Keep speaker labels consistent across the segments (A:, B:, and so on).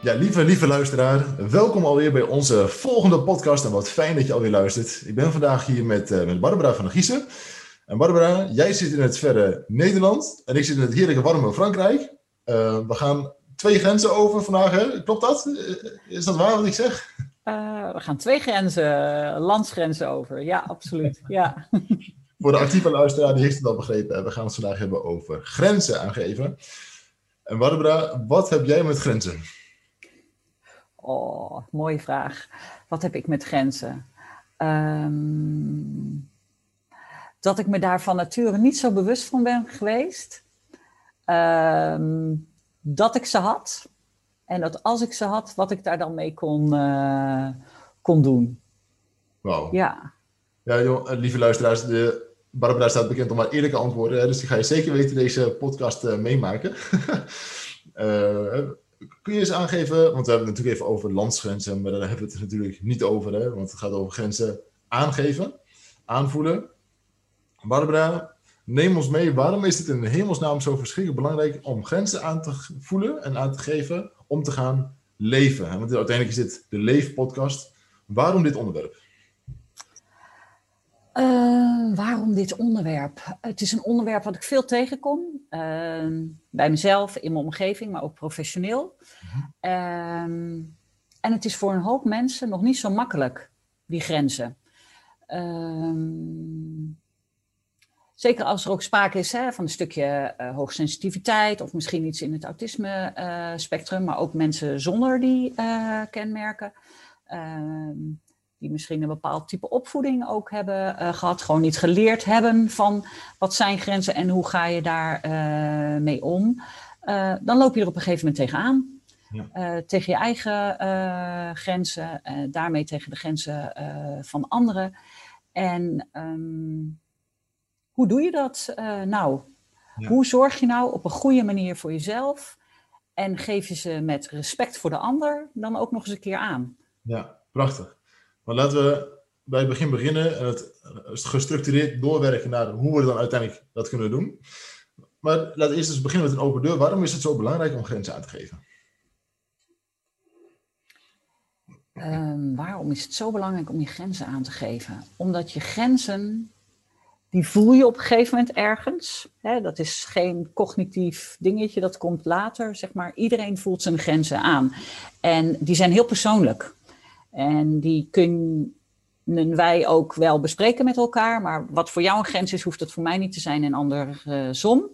A: Ja, lieve, lieve luisteraar, welkom alweer bij onze volgende podcast. En wat fijn dat je alweer luistert. Ik ben vandaag hier met, uh, met Barbara van der Giezen. En Barbara, jij zit in het verre Nederland en ik zit in het heerlijke warme Frankrijk. Uh, we gaan twee grenzen over vandaag, hè? klopt dat? Eh, is dat waar wat ik zeg?
B: Uh, we gaan twee grenzen, landsgrenzen over. Ja, absoluut. ja.
A: Voor de actieve luisteraar, die heeft het al begrepen. We gaan het vandaag hebben over grenzen aangeven. En Barbara, wat heb jij met grenzen?
B: Oh, mooie vraag. Wat heb ik met grenzen? Um, dat ik me daar van nature niet zo bewust van ben geweest. Um, dat ik ze had. En dat als ik ze had, wat ik daar dan mee kon, uh, kon doen.
A: Wauw.
B: Ja.
A: Ja, joh, lieve luisteraars, de Barbara staat bekend om haar eerlijke antwoorden. Dus die ga je zeker weten deze podcast uh, meemaken. uh, kun je eens aangeven, want we hebben het natuurlijk even over landsgrenzen, maar daar hebben we het natuurlijk niet over, hè, want het gaat over grenzen aangeven, aanvoelen. Barbara, neem ons mee. Waarom is het in hemelsnaam zo verschrikkelijk belangrijk om grenzen aan te voelen en aan te geven om te gaan leven? Want uiteindelijk is dit de Leefpodcast. Waarom dit onderwerp?
B: Uh, waarom dit onderwerp? Het is een onderwerp wat ik veel tegenkom. Uh, bij mezelf, in mijn omgeving, maar ook professioneel. Uh, en het is voor een hoop mensen nog niet zo makkelijk, die grenzen. Ehm, zeker als er ook sprake is hè, van een stukje uh, hoogsensitiviteit of misschien iets in het autisme-spectrum, maar ook mensen zonder die kenmerken. Ehm, die misschien een bepaald type opvoeding ook hebben uh, gehad, gewoon niet geleerd hebben van wat zijn grenzen en hoe ga je daar uh, mee om, uh, dan loop je er op een gegeven moment tegenaan. Ja. tegen je eigen grenzen, daarmee tegen de grenzen van anderen. En um, hoe doe je dat nou? Ja. Hoe zorg je nou op een goede manier voor jezelf en geef je ze met respect voor de ander dan ook nog eens een keer aan?
A: Ja, prachtig. Maar laten we bij het begin beginnen en het gestructureerd doorwerken naar hoe we dan uiteindelijk dat kunnen doen. Maar laten we eerst eens beginnen met een open deur. Waarom is het zo belangrijk om grenzen aan te geven?
B: Um, waarom is het zo belangrijk om je grenzen aan te geven? Omdat je grenzen, die voel je op een gegeven moment ergens. Hè, dat is geen cognitief dingetje, dat komt later. Zeg maar. Iedereen voelt zijn grenzen aan. En die zijn heel persoonlijk. En die kunnen wij ook wel bespreken met elkaar. Maar wat voor jou een grens is, hoeft het voor mij niet te zijn en andersom.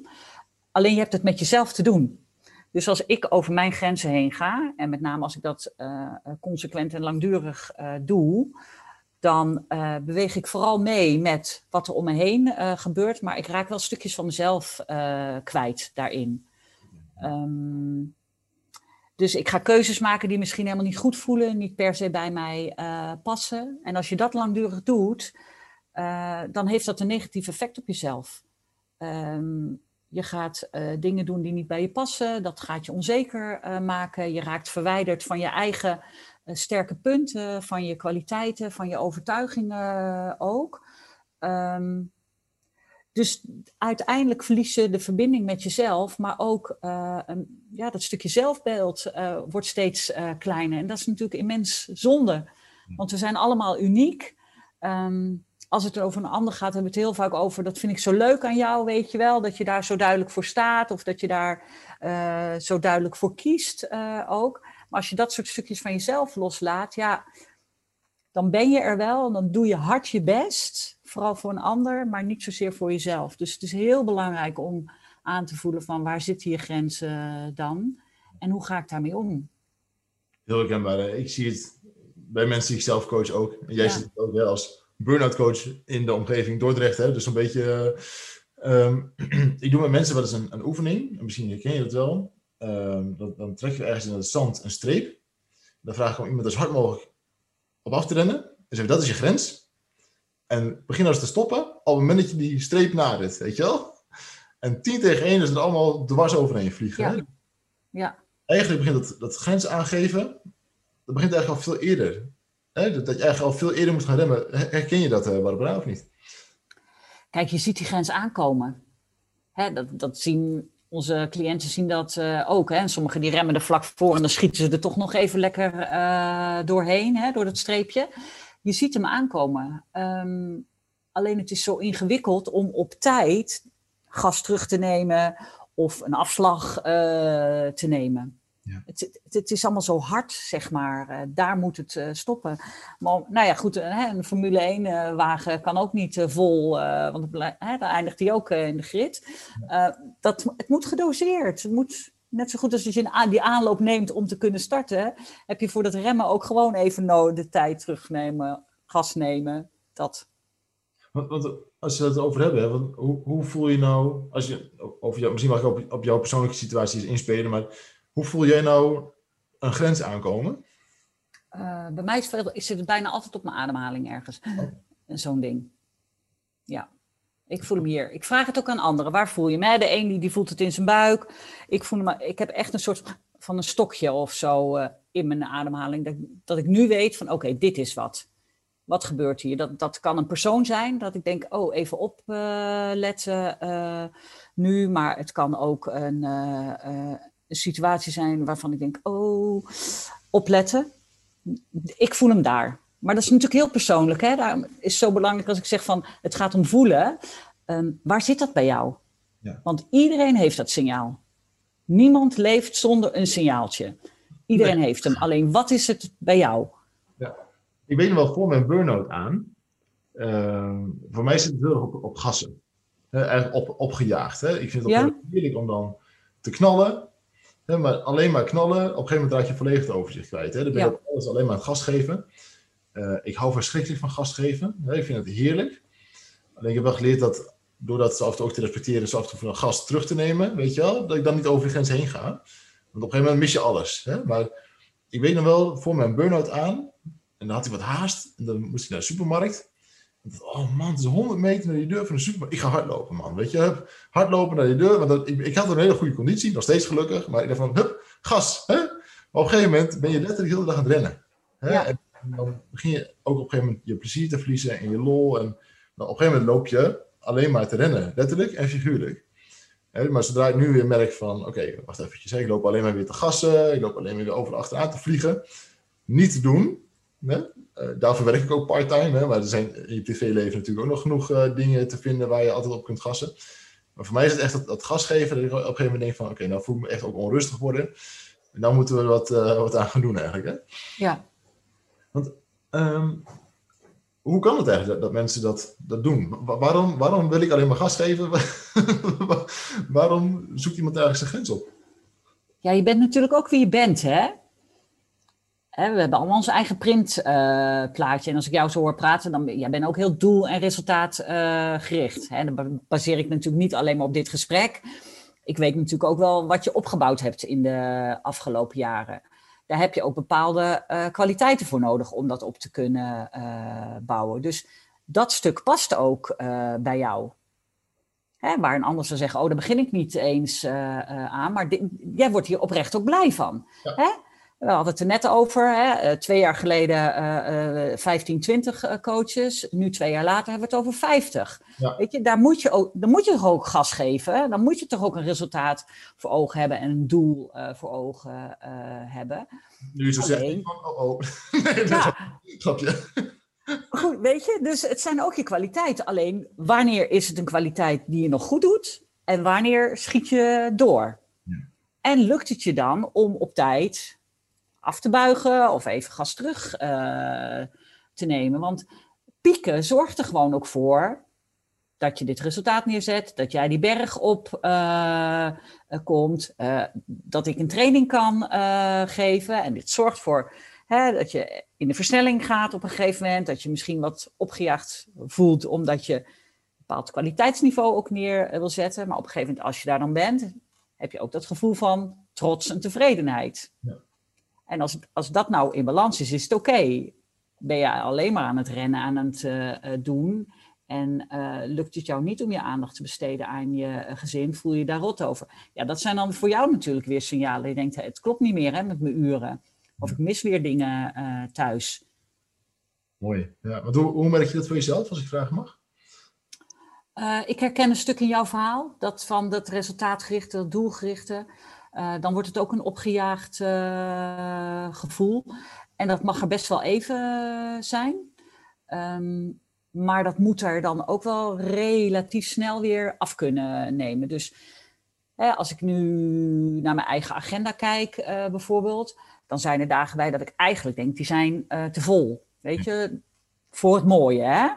B: Alleen je hebt het met jezelf te doen. Dus als ik over mijn grenzen heen ga, en met name als ik dat uh, consequent en langdurig uh, doe, dan uh, beweeg ik vooral mee met wat er om me heen gebeurt, maar ik raak wel stukjes van mezelf kwijt daarin. Um, dus ik ga keuzes maken die misschien helemaal niet goed voelen, niet per se bij mij uh, passen. En als je dat langdurig doet, uh, dan heeft dat een negatief effect op jezelf. Um, je gaat uh, dingen doen die niet bij je passen, dat gaat je onzeker maken. Je raakt verwijderd van je eigen sterke punten, van je kwaliteiten, van je overtuigingen ook. Um, dus uiteindelijk verlies je de verbinding met jezelf, maar ook uh, een, ja, dat stukje zelfbeeld uh, wordt steeds uh, kleiner. En dat is natuurlijk immens zonde, want we zijn allemaal uniek. Um, als het over een ander gaat, hebben we het heel vaak over, dat vind ik zo leuk aan jou, weet je wel, dat je daar zo duidelijk voor staat of dat je daar zo duidelijk voor kiest ook. Maar als je dat soort stukjes van jezelf loslaat, ja, dan ben je er wel en dan doe je hard je best vooral voor een ander, maar niet zozeer voor jezelf. Dus het is heel belangrijk om aan te voelen van waar zitten je grenzen dan en hoe ga ik daarmee om?
A: Heel herkenbaar. Ik zie het bij mensen die ik zelf coach ook. En jij ja. zit ook hè, als burn-out coach in de omgeving Dordrecht. Hè? Dus een beetje... Um, ik doe met mensen wel eens een, een oefening. Misschien herken je dat wel. Um, dan, dan trek je ergens in het zand een streep. Dan vraag ik om iemand zo hard mogelijk op af te rennen. Dus even, dat is je grens. En begin eens te stoppen op het moment dat je die streep nadert, weet je wel? En 10 tegen 1 is er allemaal dwars overheen vliegen.
B: Ja. Ja.
A: Eigenlijk begint dat, dat grens aangeven, dat begint eigenlijk al veel eerder. Hè? Dat, dat je eigenlijk al veel eerder moet gaan remmen. Her- Herken je dat, eh Barbara, of niet?
B: Kijk, je ziet die grens aankomen. Hè, dat, dat zien onze cliënten zien dat eh, ook. Hè. En sommigen die remmen er vlak voor en dan schieten ze er toch nog even lekker eh, doorheen, hè, door dat streepje. Je ziet hem aankomen. Ehm, alleen het is zo ingewikkeld om op tijd gas terug te nemen of een afslag eh, te nemen.
A: Ja.
B: Het, het, is allemaal zo hard, zeg maar. Eh, daar moet het eh, stoppen. Maar nou ja, goed, hè, een Formule 1-wagen kan ook niet vol, want het blij- hè, dan eindigt hij ook in de grid. Dat, het moet gedoseerd. Het moet, net zo goed als als je die aanloop neemt om te kunnen starten, heb je voor dat remmen ook gewoon even de tijd terugnemen, gas nemen. Dat.
A: Want, want als we het erover hebben, hè, want hoe, hoe voel je nou, als je, over jou, misschien mag ik op, op jouw persoonlijke situatie eens inspelen, maar hoe voel jij nou een grens aankomen?
B: Eh, bij mij is het zit het bijna altijd op mijn ademhaling ergens. En Zo'n ding. Ja. Ik voel hem hier. Ik vraag het ook aan anderen. Waar voel je hè? De een die, voelt het in zijn buik. Ik, voel hem, ik heb echt een soort van een stokje of zo eh, in mijn ademhaling. Dat, dat ik nu weet van oké, dit is wat. Wat gebeurt hier? Dat, dat kan een persoon zijn. Dat ik denk, oh, even opletten eh, nu. Maar het kan ook een, eh, een situatie zijn waarvan ik denk, oh, opletten. Ik voel hem daar. Maar dat is natuurlijk heel persoonlijk. Hè? Daarom is het zo belangrijk als ik zeg van het gaat om voelen. Ehm, waar zit dat bij jou?
A: Ja.
B: Want iedereen heeft dat signaal. Niemand leeft zonder een signaaltje. Iedereen heeft hem. Alleen wat is het bij jou?
A: Ik weet nog wel voor mijn burn-out aan. ehm, voor mij zit het heel erg op, op gassen. Eigenlijk op, opgejaagd. Hè. Ik vind het
B: Ja?
A: heerlijk om dan te knallen. Hè, maar alleen maar knallen, op een gegeven moment raak je volledig het overzicht kwijt. Hè. Dan ben je
B: Ja.
A: op alles alleen maar aan het gas geven. Eh, ik hou verschrikkelijk van gas geven. Hè. Ik vind het heerlijk. Alleen ik heb wel geleerd dat, doordat ze af en toe ook te respecteren, ze af en toe van een gas terug te nemen, weet je wel, dat ik dan niet over de grens heen ga. Want op een gegeven moment mis je alles. Hè. Maar ik weet nog wel, voor mijn burn-out aan, en dan had hij wat haast. En dan moest hij naar de supermarkt. En dacht, oh man, het is 100 meter naar die deur van de supermarkt. Ik ga hardlopen, man. Weet je, hup, hardlopen naar die deur. Want dat, ik, ik had een hele goede conditie, nog steeds gelukkig. Maar ik dacht van, hup, gas. Hè? Maar op een gegeven moment ben je letterlijk de hele dag aan het rennen. Hè?
B: Ja.
A: En dan begin je ook op een gegeven moment je plezier te verliezen en je lol. En op een gegeven moment loop je alleen maar te rennen. Letterlijk en figuurlijk. Maar zodra ik nu weer merk van, oké, wacht eventjes. Ik loop alleen maar weer te gassen. Ik loop alleen maar weer over achteraan te vliegen. Niet te doen. Hè? Eh, daarvoor werk ik ook part-time. Maar er zijn in je privéleven natuurlijk ook nog genoeg eh, dingen te vinden waar je altijd op kunt gassen. Maar voor mij is het echt dat, dat gas geven. Dat ik op een gegeven moment denk van, oké, nou voel ik me echt ook onrustig worden. En dan moeten we wat, eh, wat aan gaan doen eigenlijk. Hè?
B: Ja.
A: Ehm, hoe kan het eigenlijk dat, mensen dat, dat doen? Wa- waarom, waarom wil ik alleen maar gas geven? waarom zoekt iemand eigenlijk zijn grens op?
B: Ja, je bent natuurlijk ook wie je bent, hè? We hebben allemaal ons eigen printplaatje. en als ik jou zo hoor praten, dan jij bent ook heel doel- en resultaatgericht. hè? Dan ba- baseer ik natuurlijk niet alleen maar op dit gesprek. Ik weet natuurlijk ook wel wat je opgebouwd hebt in de afgelopen jaren. Daar heb je ook bepaalde eh, kwaliteiten voor nodig om dat op te kunnen eh, bouwen. Dus dat stuk past ook eh, bij jou. Hè, waar een ander zou zeggen, oh, daar begin ik niet eens aan. Maar jij wordt hier oprecht ook blij van.
A: Ja.
B: Hè? We hadden het er net over. Hè? eh, twee jaar geleden eh, 15, 20 eh, coaches. Nu twee jaar later hebben we het over 50.
A: Ja.
B: Weet je, daar moet je, ook, dan moet je toch ook gas geven. hè? Dan moet je toch ook een resultaat voor ogen hebben en een doel eh, voor ogen eh, hebben.
A: Nu zo zegt, van, oh oh. nee,
B: Ja. Goed, weet je, dus het zijn ook je kwaliteiten. Alleen wanneer is het een kwaliteit die je nog goed doet en wanneer schiet je door?
A: Ja.
B: En lukt het je dan om op tijd af te buigen of even gas terug eh, te nemen? Want pieken zorgt er gewoon ook voor dat je dit resultaat neerzet, dat jij die berg op eh, komt, eh, dat ik een training kan geven. En dit zorgt voor hè, dat je in de versnelling gaat op een gegeven moment, dat je misschien wat opgejaagd voelt omdat je een bepaald kwaliteitsniveau ook neer wil zetten. Maar op een gegeven moment, als je daar dan bent, heb je ook dat gevoel van trots en tevredenheid.
A: Ja.
B: En als, als dat nou in balans is, is het oké. ben je alleen maar aan het rennen, aan het eh, eh, doen. En eh, lukt het jou niet om je aandacht te besteden aan je gezin, voel je daar rot over. Ja, dat zijn dan voor jou natuurlijk weer signalen. Je denkt, het klopt niet meer hè, met mijn uren. Of ik mis weer dingen thuis.
A: Mooi. Ja, want hoe, hoe merk je dat voor jezelf, als ik vragen mag?
B: Uh, ik herken een stuk in jouw verhaal, dat van dat resultaatgerichte, dat doelgerichte. Uh, dan wordt het ook een opgejaagd uh, gevoel. En dat mag er best wel even zijn. Um, maar dat moet er dan ook wel relatief snel weer af kunnen nemen. Dus hè, als ik nu naar mijn eigen agenda kijk, bijvoorbeeld, dan zijn er dagen bij dat ik eigenlijk denk, die zijn te vol. Weet je, voor het mooie, hè?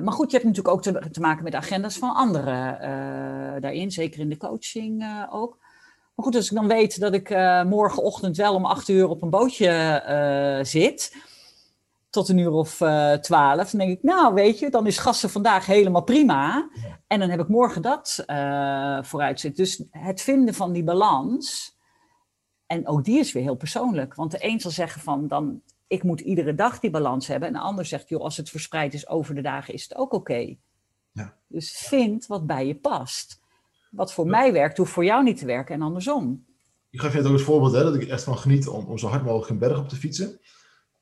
B: Maar goed, je hebt natuurlijk ook te, maken met agendas van anderen daarin, zeker in de coaching ook. Maar goed, als ik dan weet dat ik morgenochtend wel om acht uur op een bootje zit, tot een uur of twaalf, dan denk ik, nou weet je, dan is gasten vandaag helemaal prima. En dan heb ik morgen dat vooruit zitten. Dus het vinden van die balans, en ook die is weer heel persoonlijk. Want de een zal zeggen van, dan ik moet iedere dag die balans hebben. En de ander zegt, joh, als het verspreid is over de dagen, is het ook oké. Okay. Ja. Dus vind wat bij je past. Wat voor ja. mij werkt, hoeft voor jou niet te werken en andersom.
A: Ik geef je ook het voorbeeld hè, dat ik echt van geniet om, om zo hard mogelijk een berg op te fietsen.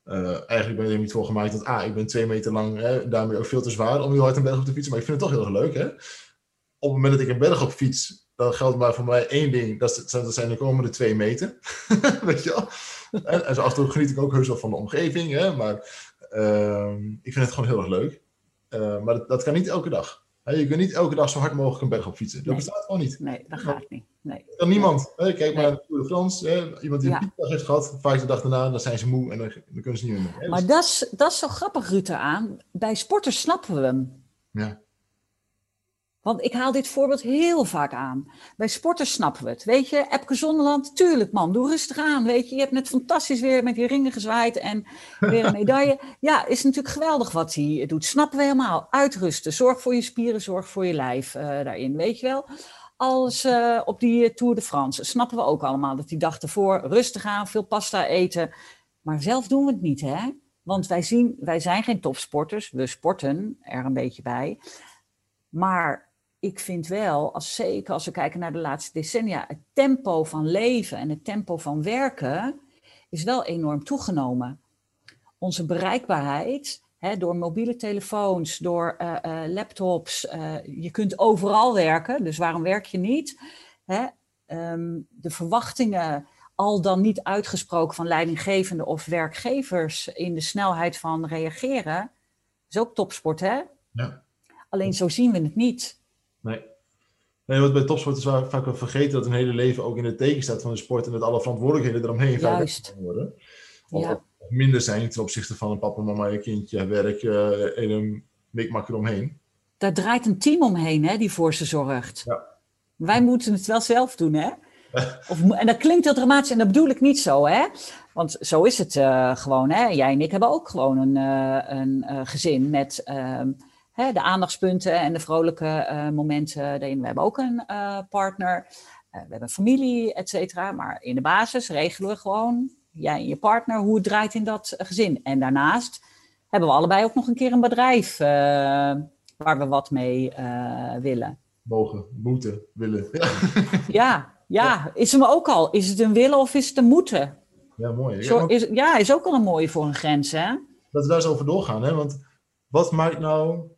A: Uh, eigenlijk ben ik er niet voor gemaakt dat, ah, ik ben twee meter lang, hè, daarmee ook veel te zwaar om heel hard een berg op te fietsen. Maar ik vind het toch heel erg leuk. Hè? Op het moment dat ik een berg op fiets, dan geldt maar voor mij één ding. Dat zijn, dat zijn de komende twee meter. Weet je wel? en, en zo af en toe geniet ik ook heus wel van de omgeving. Hè? Maar uh, ik vind het gewoon heel erg leuk. Uh, maar dat, dat, kan niet elke dag. Je kunt niet elke dag zo hard mogelijk een berg op fietsen. Dat
B: nee.
A: bestaat gewoon niet.
B: Nee, dat gaat niet. Nee.
A: Dat kan niemand. Hè? Kijk maar naar de Tour de France. Iemand die een piekdag heeft gehad, vaak de dag daarna, dan zijn ze moe en dan, dan kunnen ze niet meer. Hè?
B: Maar dat is, dat is zo grappig, Ruud, aan. Bij sporters snappen we hem.
A: Ja.
B: Want ik haal dit voorbeeld heel vaak aan. Bij sporters snappen we het. Weet je, Epke Zonderland, tuurlijk man, doe rustig aan. Weet je, je hebt net fantastisch weer met die ringen gezwaaid en weer een medaille. Ja, is natuurlijk geweldig wat hij doet. Snappen we helemaal. Uitrusten, zorg voor je spieren, zorg voor je lijf uh, daarin, weet je wel. Als uh, op die Tour de France, snappen we ook allemaal dat die dag ervoor rustig aan, veel pasta eten. Maar zelf doen we het niet, hè? Want wij, zien, wij zijn geen topsporters, we sporten er een beetje bij. Maar ik vind wel, als, zeker als we kijken naar de laatste decennia, het tempo van leven en het tempo van werken is wel enorm toegenomen. Onze bereikbaarheid, hè, door mobiele telefoons, door uh, uh, laptops, uh, je kunt overal werken, dus waarom werk je niet? Hè? Um, de verwachtingen, al dan niet uitgesproken van leidinggevenden of werkgevers in de snelheid van reageren, is ook topsport, hè?
A: Ja.
B: Alleen zo zien we het niet.
A: Nee. Nee, wat bij topsport is waar vaak wel vergeten dat een hele leven ook in het teken staat van de sport en dat alle verantwoordelijkheden eromheen
B: Juist.
A: worden. Of
B: Ja.
A: minder zijn ten opzichte van een papa, mama, je kindje, werk eh, en een mikmak eromheen.
B: Daar draait een team omheen hè, die voor ze zorgt.
A: Ja.
B: Wij moeten het wel zelf doen, hè? Of, en dat klinkt heel dramatisch en dat bedoel ik niet zo, hè? Want zo is het eh, gewoon, hè? Jij en ik hebben ook gewoon een, eh, een gezin met ehm, hè, de aandachtspunten en de vrolijke eh, momenten daarin. We hebben ook een eh, partner, eh, we hebben familie, et cetera. Maar in de basis regelen we gewoon, jij en je partner, hoe het draait in dat gezin. En daarnaast hebben we allebei ook nog een keer een bedrijf waar we wat mee willen.
A: Mogen, moeten, willen. Ja,
B: Ja, ja, is hem ook al. Is het een willen of is het een moeten?
A: ja mooi. Ja,
B: Zo, is, ja, is ook al een mooie voor een grens, hè?
A: dat we daar eens over doorgaan. Hè? Want wat maakt nou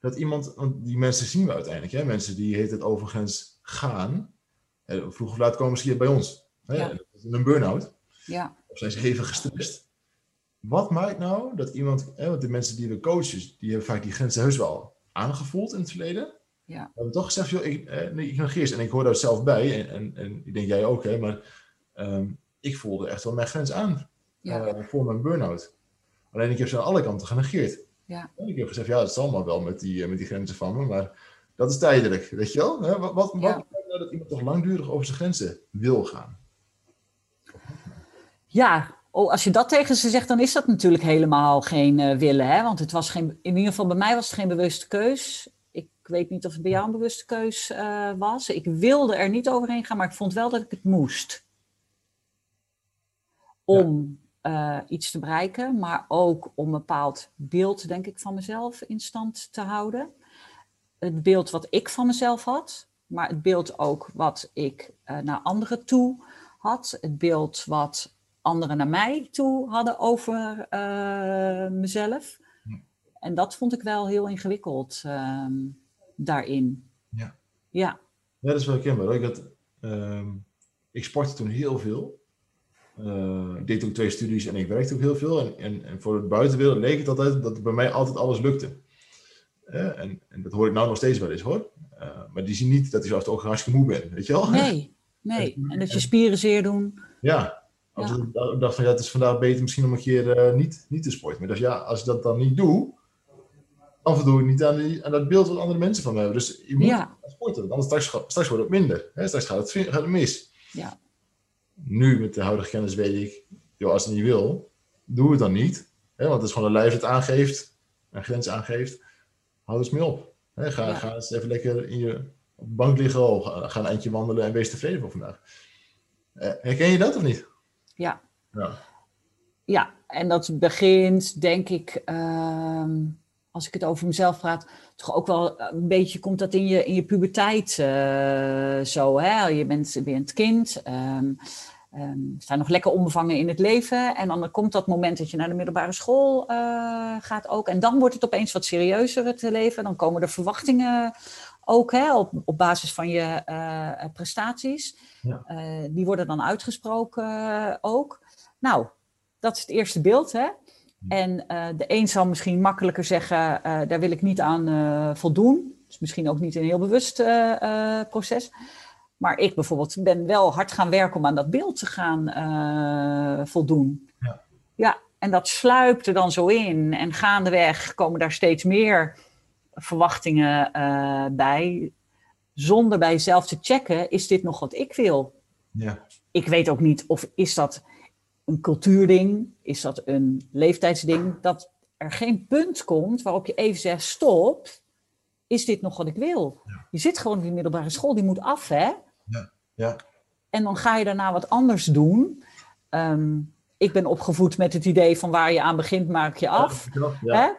A: dat iemand, want die mensen zien we uiteindelijk, hè? mensen die heet het overgrens gaan, hè, vroeg of laat komen ze hier bij ons. Hè?
B: Ja.
A: Een burn-out,
B: Ja,
A: of zijn ze hevig gestrest. Wat maakt nou dat iemand, hè, want de mensen die we coachen, die hebben vaak die grenzen heus wel aangevoeld in het verleden.
B: ja,
A: We hebben toch gezegd, joh, ik, eh, nee, ik. En ik hoor daar zelf bij, en, en, en ik denk jij ook, hè, maar ehm, ik voelde echt wel mijn grens aan
B: ja,
A: eh, voor mijn burn-out. Alleen ik heb ze aan alle kanten genegeerd.
B: Ja.
A: Ik heb gezegd, ja, het zal maar wel met die, eh, met die grenzen van me, maar dat is tijdelijk, weet je wel? Hè? Wat, wat,
B: Ja.
A: nou dat iemand toch langdurig over zijn grenzen wil gaan?
B: Ja, oh, als je dat tegen ze zegt, dan is dat natuurlijk helemaal geen eh, willen. Hè? Want het was geen, in ieder geval bij mij was het geen bewuste keus. Ik weet niet of het bij jou een bewuste keus eh, was. Ik wilde er niet overheen gaan, maar ik vond wel dat ik het moest. Om eh, iets te bereiken, maar ook om een bepaald beeld, denk ik, van mezelf in stand te houden. Het beeld wat ik van mezelf had, maar het beeld ook wat ik uh, naar anderen toe had. Het beeld wat anderen naar mij toe hadden over uh, mezelf. En dat vond ik wel heel ingewikkeld ehm, daarin.
A: Ja.
B: ja.
A: Ja, dat is wel herkenbaar. Ik, had, uh, ik sportte toen heel veel. Uh, ik deed ook twee studies en ik werkte ook heel veel. En, en, en voor het buitenwereld leek het altijd dat bij mij altijd alles lukte. Uh, en, en, dat hoor ik nou nog steeds wel eens hoor. Uh, maar die zien niet dat ik zelfs ook hartstikke moe ben, weet je wel?
B: Nee, nee. En dat je spieren zeer doen.
A: Ja, als ja. ik dacht van ja, het is vandaag beter misschien om een keer niet, niet te sporten. Maar dus ja, als ik dat dan niet doe, dan voldoe ik niet aan, die, aan dat beeld wat andere mensen van me hebben. Dus je moet
B: ja.
A: sporten, want anders straks, straks wordt het minder. Hè? Straks gaat het, gaat het mis.
B: Ja.
A: Nu met de huidige kennis weet ik, joh, als het niet wil, doe het dan niet. Hè? Want het is gewoon een lijf het aangeeft, een grens aangeeft. Houd eens mee op. Hè? Ga,
B: Ja.
A: ga eens even lekker in je, bank liggen, ga, ga een eindje wandelen en wees tevreden voor vandaag. Eh, herken je dat of niet?
B: Ja.
A: Ja.
B: Ja, en dat begint, denk ik, ehm, als ik het over mezelf praat, toch ook wel een beetje komt dat in je, in je puberteit eh, zo. Hè? Je bent, je bent kind, ehm ehm, sta nog lekker onbevangen in het leven. En dan komt dat moment dat je naar de middelbare school eh, gaat ook. En dan wordt het opeens wat serieuzer het leven. Dan komen er verwachtingen ook hè, op, op basis van je eh, prestaties.
A: Ja.
B: Eh, die worden dan uitgesproken eh, ook. Nou, dat is het eerste beeld. Hè? En eh, de een zal misschien makkelijker zeggen, eh, daar wil ik niet aan eh, voldoen. Dus misschien ook niet een heel bewust proces. Maar ik bijvoorbeeld ben wel hard gaan werken om aan dat beeld te gaan voldoen.
A: Ja.
B: ja, en dat sluipt er dan zo in. En gaandeweg komen daar steeds meer verwachtingen bij. Zonder bij jezelf te checken, is dit nog wat ik wil?
A: Ja.
B: ik weet ook niet of is dat een cultuurding, is dat een leeftijdsding, dat er geen punt komt waarop je even zegt, stop, is dit nog wat ik wil? Je zit gewoon in die middelbare school, die moet af, hè?
A: Ja. Ja.
B: En dan ga je daarna wat anders doen. Ehm, ik ben opgevoed met het idee van waar je aan begint, maak je af.
A: Ja.
B: Hè?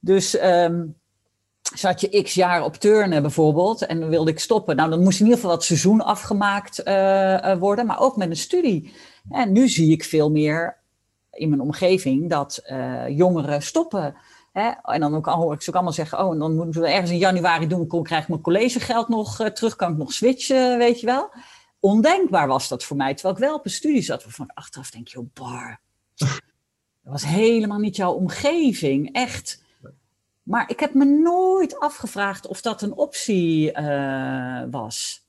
B: Dus ehm, zat je x jaar op turnen bijvoorbeeld en dan wilde ik stoppen. Nou, dan moest in ieder geval dat seizoen afgemaakt eh, eh, worden, maar ook met een studie. En nu zie ik veel meer in mijn omgeving dat eh, jongeren stoppen. Hè? En dan ook, hoor ik ze ook allemaal zeggen, oh, en dan moeten we ergens in januari doen, dan krijg ik mijn collegegeld nog eh, terug, kan ik nog switchen, weet je wel. Ondenkbaar was dat voor mij, terwijl ik wel op een studie zat, waarvan ik achteraf denk, joh, bar. Dat was helemaal niet jouw omgeving, echt. Maar ik heb me nooit afgevraagd of dat een optie eh, was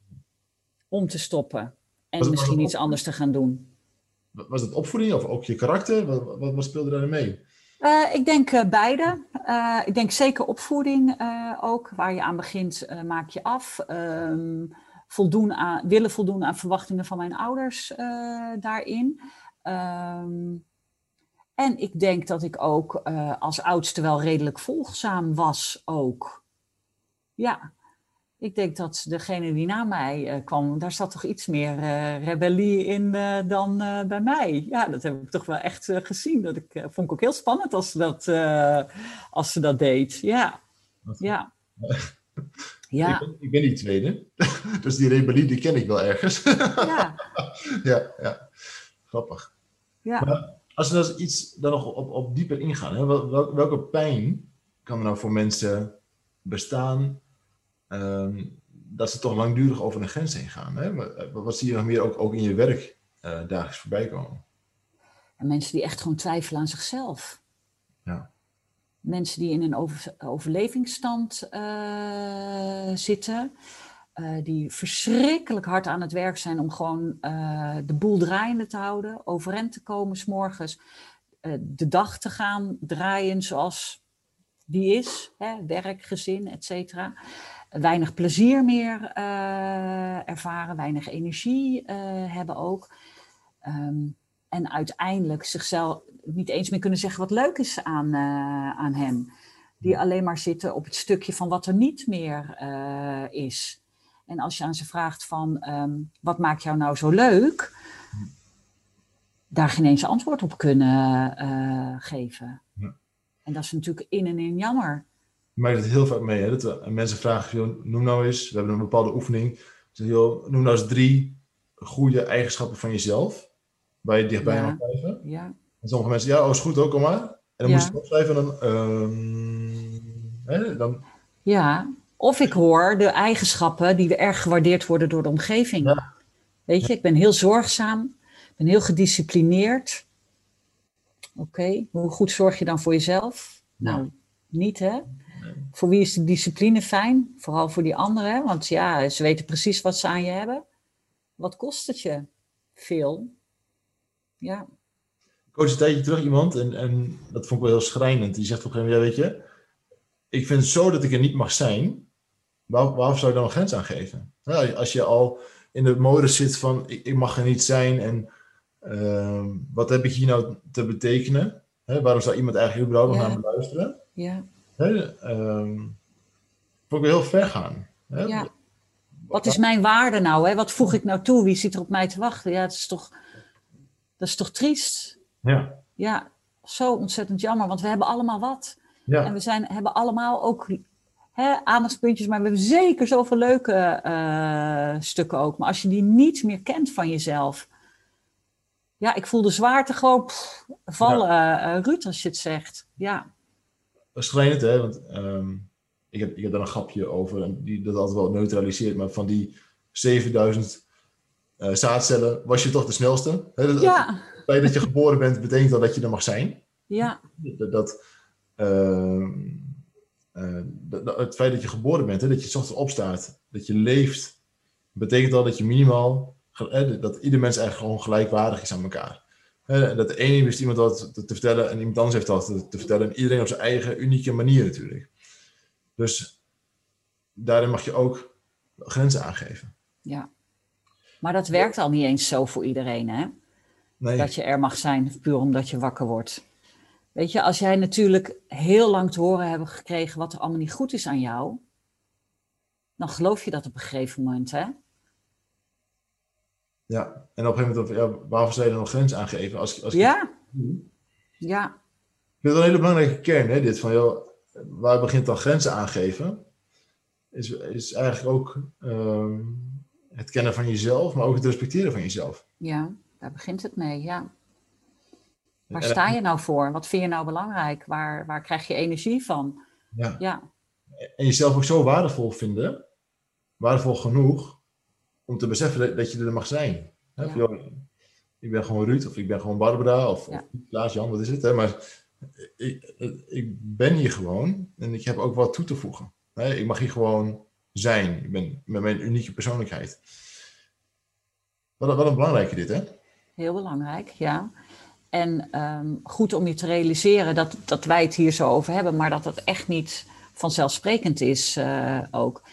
B: om te stoppen. En misschien iets anders te gaan doen.
A: Was het opvoeding of ook je karakter? Wat, wat, speelde daarin mee?
B: Eh, ik denk eh, beide. Eh, ik denk zeker opvoeding ook. Waar je aan begint, maak je af. Ehm, voldoen aan, willen voldoen aan verwachtingen van mijn ouders daarin. Ehm, en ik denk dat ik ook als oudste wel redelijk volgzaam was ook. Ja, ik denk dat degene die na mij eh, kwam, daar zat toch iets meer eh, rebellie in eh, dan bij mij. Ja, dat heb ik toch wel echt gezien. Dat ik, vond ik ook heel spannend als ze dat, als ze dat deed. Ja, ja.
A: Ik,
B: Ja,
A: ben, ik ben die tweede. dus die rebellie die ken ik wel ergens.
B: ja,
A: ja, ja. Grappig.
B: ja.
A: Maar als we eens iets daar nog op, op dieper ingaan. Hè? Wel- welke pijn kan er nou voor mensen bestaan ehm, dat ze toch langdurig over een grens heen gaan? Hè? Wat, wat zie je nog meer ook, ook in je werk eh, dagelijks voorbij komen?
B: En mensen die echt gewoon twijfelen aan zichzelf.
A: Ja.
B: Mensen die in een over, overlevingsstand eh, zitten. eh, die verschrikkelijk hard aan het werk zijn om gewoon eh, de boel draaiende te houden. Overeind te komen, s'morgens eh, de dag te gaan draaien zoals die is. Hè, werk, gezin, et cetera. Weinig plezier meer eh, ervaren, weinig energie eh, hebben ook. Ehm, en uiteindelijk zichzelf niet eens meer kunnen zeggen wat leuk is aan, eh, aan hen. Die alleen maar zitten op het stukje van wat er niet meer is. En als je aan ze vraagt van ehm, wat maakt jou nou zo leuk? daar geen eens antwoord op kunnen geven.
A: Ja.
B: En dat is natuurlijk in en in jammer.
A: Ik maak het heel vaak mee. Hè? Dat we, mensen vragen, joh, noem nou eens, we hebben een bepaalde oefening. Zeg, joh, noem nou eens drie goede eigenschappen van jezelf. Waar je dichtbij
B: Ja.
A: mag blijven.
B: Ja,
A: En sommige mensen, ja, oh, is goed ook, kom maar. En dan
B: Ja.
A: moet je het opschrijven en dan... ehm, hè, dan
B: ja. Of ik hoor de eigenschappen die erg gewaardeerd worden door de omgeving.
A: Ja.
B: Weet je, ik ben heel zorgzaam, ik ben heel gedisciplineerd. Oké, hoe goed zorg je dan voor jezelf?
A: Ja.
B: Nou, niet hè? Voor wie is de discipline fijn? Vooral voor die anderen, want ja, ze weten precies wat ze aan je hebben. Wat kost het je? Veel. Ja,
A: Ik coach een tijdje terug iemand en, en dat vond ik wel heel schrijnend. Die zegt op een gegeven moment, ja, weet je, ik vind het zo dat ik er niet mag zijn. Waar, waarom zou je dan een grens aan geven? Nou, als je al in de mode zit van, ik, ik mag er niet zijn en ehm, wat heb ik hier nou te betekenen? Waarom zou iemand eigenlijk überhaupt nog
B: Ja.
A: naar me luisteren?
B: ja,
A: Hè, ik wel heel ver gaan. Hè?
B: ja. Wat is mijn waarde nou? Hè? Wat voeg ik nou toe? Wie zit er op mij te wachten? Ja, dat is toch, dat is toch triest?
A: Ja,
B: Ja, zo ontzettend jammer, want we hebben allemaal wat. En
A: ja,
B: we zijn, hebben allemaal ook hè, aandachtspuntjes, maar we hebben zeker zoveel leuke eh, stukken ook. Maar als je die niet meer kent van jezelf. Ja, ik voel de zwaarte gewoon pff, vallen, eh, Ruud, als je het zegt. Ja,
A: is hè? Want ehm, ik, heb, ik heb daar een grapje over en die dat altijd wel neutraliseert. Maar van die 7000 eh, zaadcellen was je toch de snelste. Hè? Dat-
B: ja,
A: Het feit dat je geboren bent, betekent al dat je er mag zijn.
B: ja,
A: Dat, dat, ehm, eh, dat- dat- het feit dat je geboren bent, hè, dat je ochtends opstaat, dat je leeft, betekent al dat je minimaal, dat ieder mens eigenlijk gewoon gelijkwaardig is aan elkaar. En dat de ene wist iemand wat te, te vertellen en iemand anders heeft dat te, te vertellen. En iedereen op zijn eigen unieke manier natuurlijk. Dus daarin mag je ook grenzen aangeven.
B: ja. Maar dat werkt al niet eens zo voor iedereen, hè?
A: Nee,
B: dat je er mag zijn, puur omdat je wakker wordt. Weet je, als jij natuurlijk heel lang te horen hebt gekregen wat er allemaal niet goed is aan jou, dan geloof je dat op een gegeven moment, hè?
A: Ja. En op een gegeven moment, ja, waarvoor zou je dan nog grenzen aangeven? Als, als ik-
B: Ja, ja,
A: Ik vind het een hele belangrijke kern, hè, dit van, joh, waar begint dan grenzen aangeven? Is, is eigenlijk ook ehm, het kennen van jezelf, maar ook het respecteren van jezelf.
B: ja, daar begint het mee, ja. Waar
A: En-
B: sta je nou voor? Wat vind je nou belangrijk? Waar, waar krijg je energie van?
A: Ja.
B: Ja,
A: En jezelf ook zo waardevol vinden, waardevol genoeg, om te beseffen dat, dat je er mag zijn. Hè,
B: Ja.
A: ik ben gewoon Ruud, of ik ben gewoon Barbara, of,
B: Ja.
A: of Klaas, Jan, wat is het? Hè? Maar ik, ik ben hier gewoon en ik heb ook wat toe te voegen. Hè? Ik mag hier gewoon zijn. Ik ben met mijn unieke persoonlijkheid. Wat, een- wat een belangrijke dit, hè?
B: heel belangrijk, ja. En ehm, goed om je te realiseren dat, dat wij het hier zo over hebben, maar dat het echt niet vanzelfsprekend is eh, ook.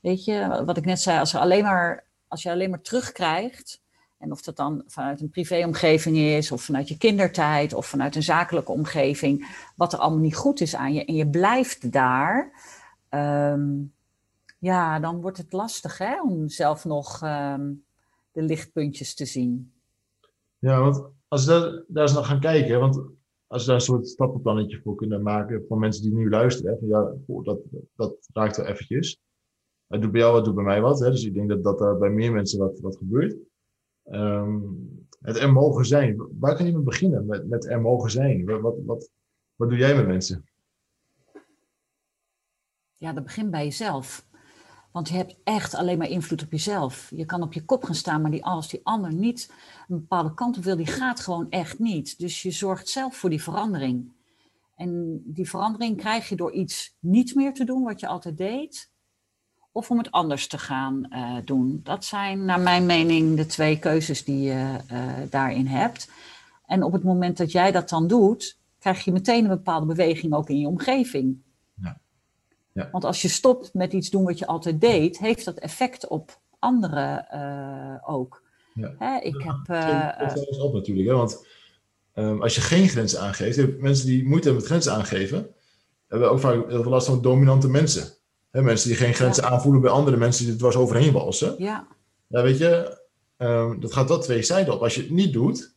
B: Weet je, wat ik net zei, als, er alleen maar, als je alleen maar terugkrijgt, en of dat dan vanuit een privéomgeving is, of vanuit je kindertijd, of vanuit een zakelijke omgeving, wat er allemaal niet goed is aan je, en je blijft daar, ehm, ja, dan wordt het lastig hè, om zelf nog ehm, de lichtpuntjes te zien.
A: Ja, want als we daar, eens naar gaan kijken, want als we daar een soort stappenplannetje voor kunnen maken voor mensen die nu luisteren, hè, ja, dat, dat raakt wel eventjes. Het doet bij jou wat, doet bij mij wat. Hè, dus ik denk dat, dat er bij meer mensen wat, wat gebeurt. Ehm, het er mogen zijn. Waar kan je mee beginnen met, met er mogen zijn? Wat, wat, wat, wat doe jij met mensen?
B: Ja, dat begint bij jezelf. Want je hebt echt alleen maar invloed op jezelf. Je kan op je kop gaan staan, maar die, als die ander niet een bepaalde kant op wil, die gaat gewoon echt niet. Dus je zorgt zelf voor die verandering. En die verandering krijg je door iets niet meer te doen wat je altijd deed, of om het anders te gaan eh, doen. Dat zijn naar mijn mening de twee keuzes die je eh, daarin hebt. En op het moment dat jij dat dan doet, krijg je meteen een bepaalde beweging ook in je omgeving.
A: Ja.
B: Want als je stopt met iets doen wat je altijd deed, heeft dat effect op anderen eh, ook.
A: Ja.
B: Hè, ik heb.
A: Dat eens op natuurlijk. Hè? Want ehm, als je geen grenzen aangeeft, mensen die moeite hebben met grenzen aangeven, hebben ook vaak heel veel last van dominante mensen. Hè, mensen die geen grenzen aanvoelen bij andere mensen die er dwars overheen walsen.
B: ja,
A: Ja, weet je, ehm, dat gaat wel twee zijden op. Als je het niet doet,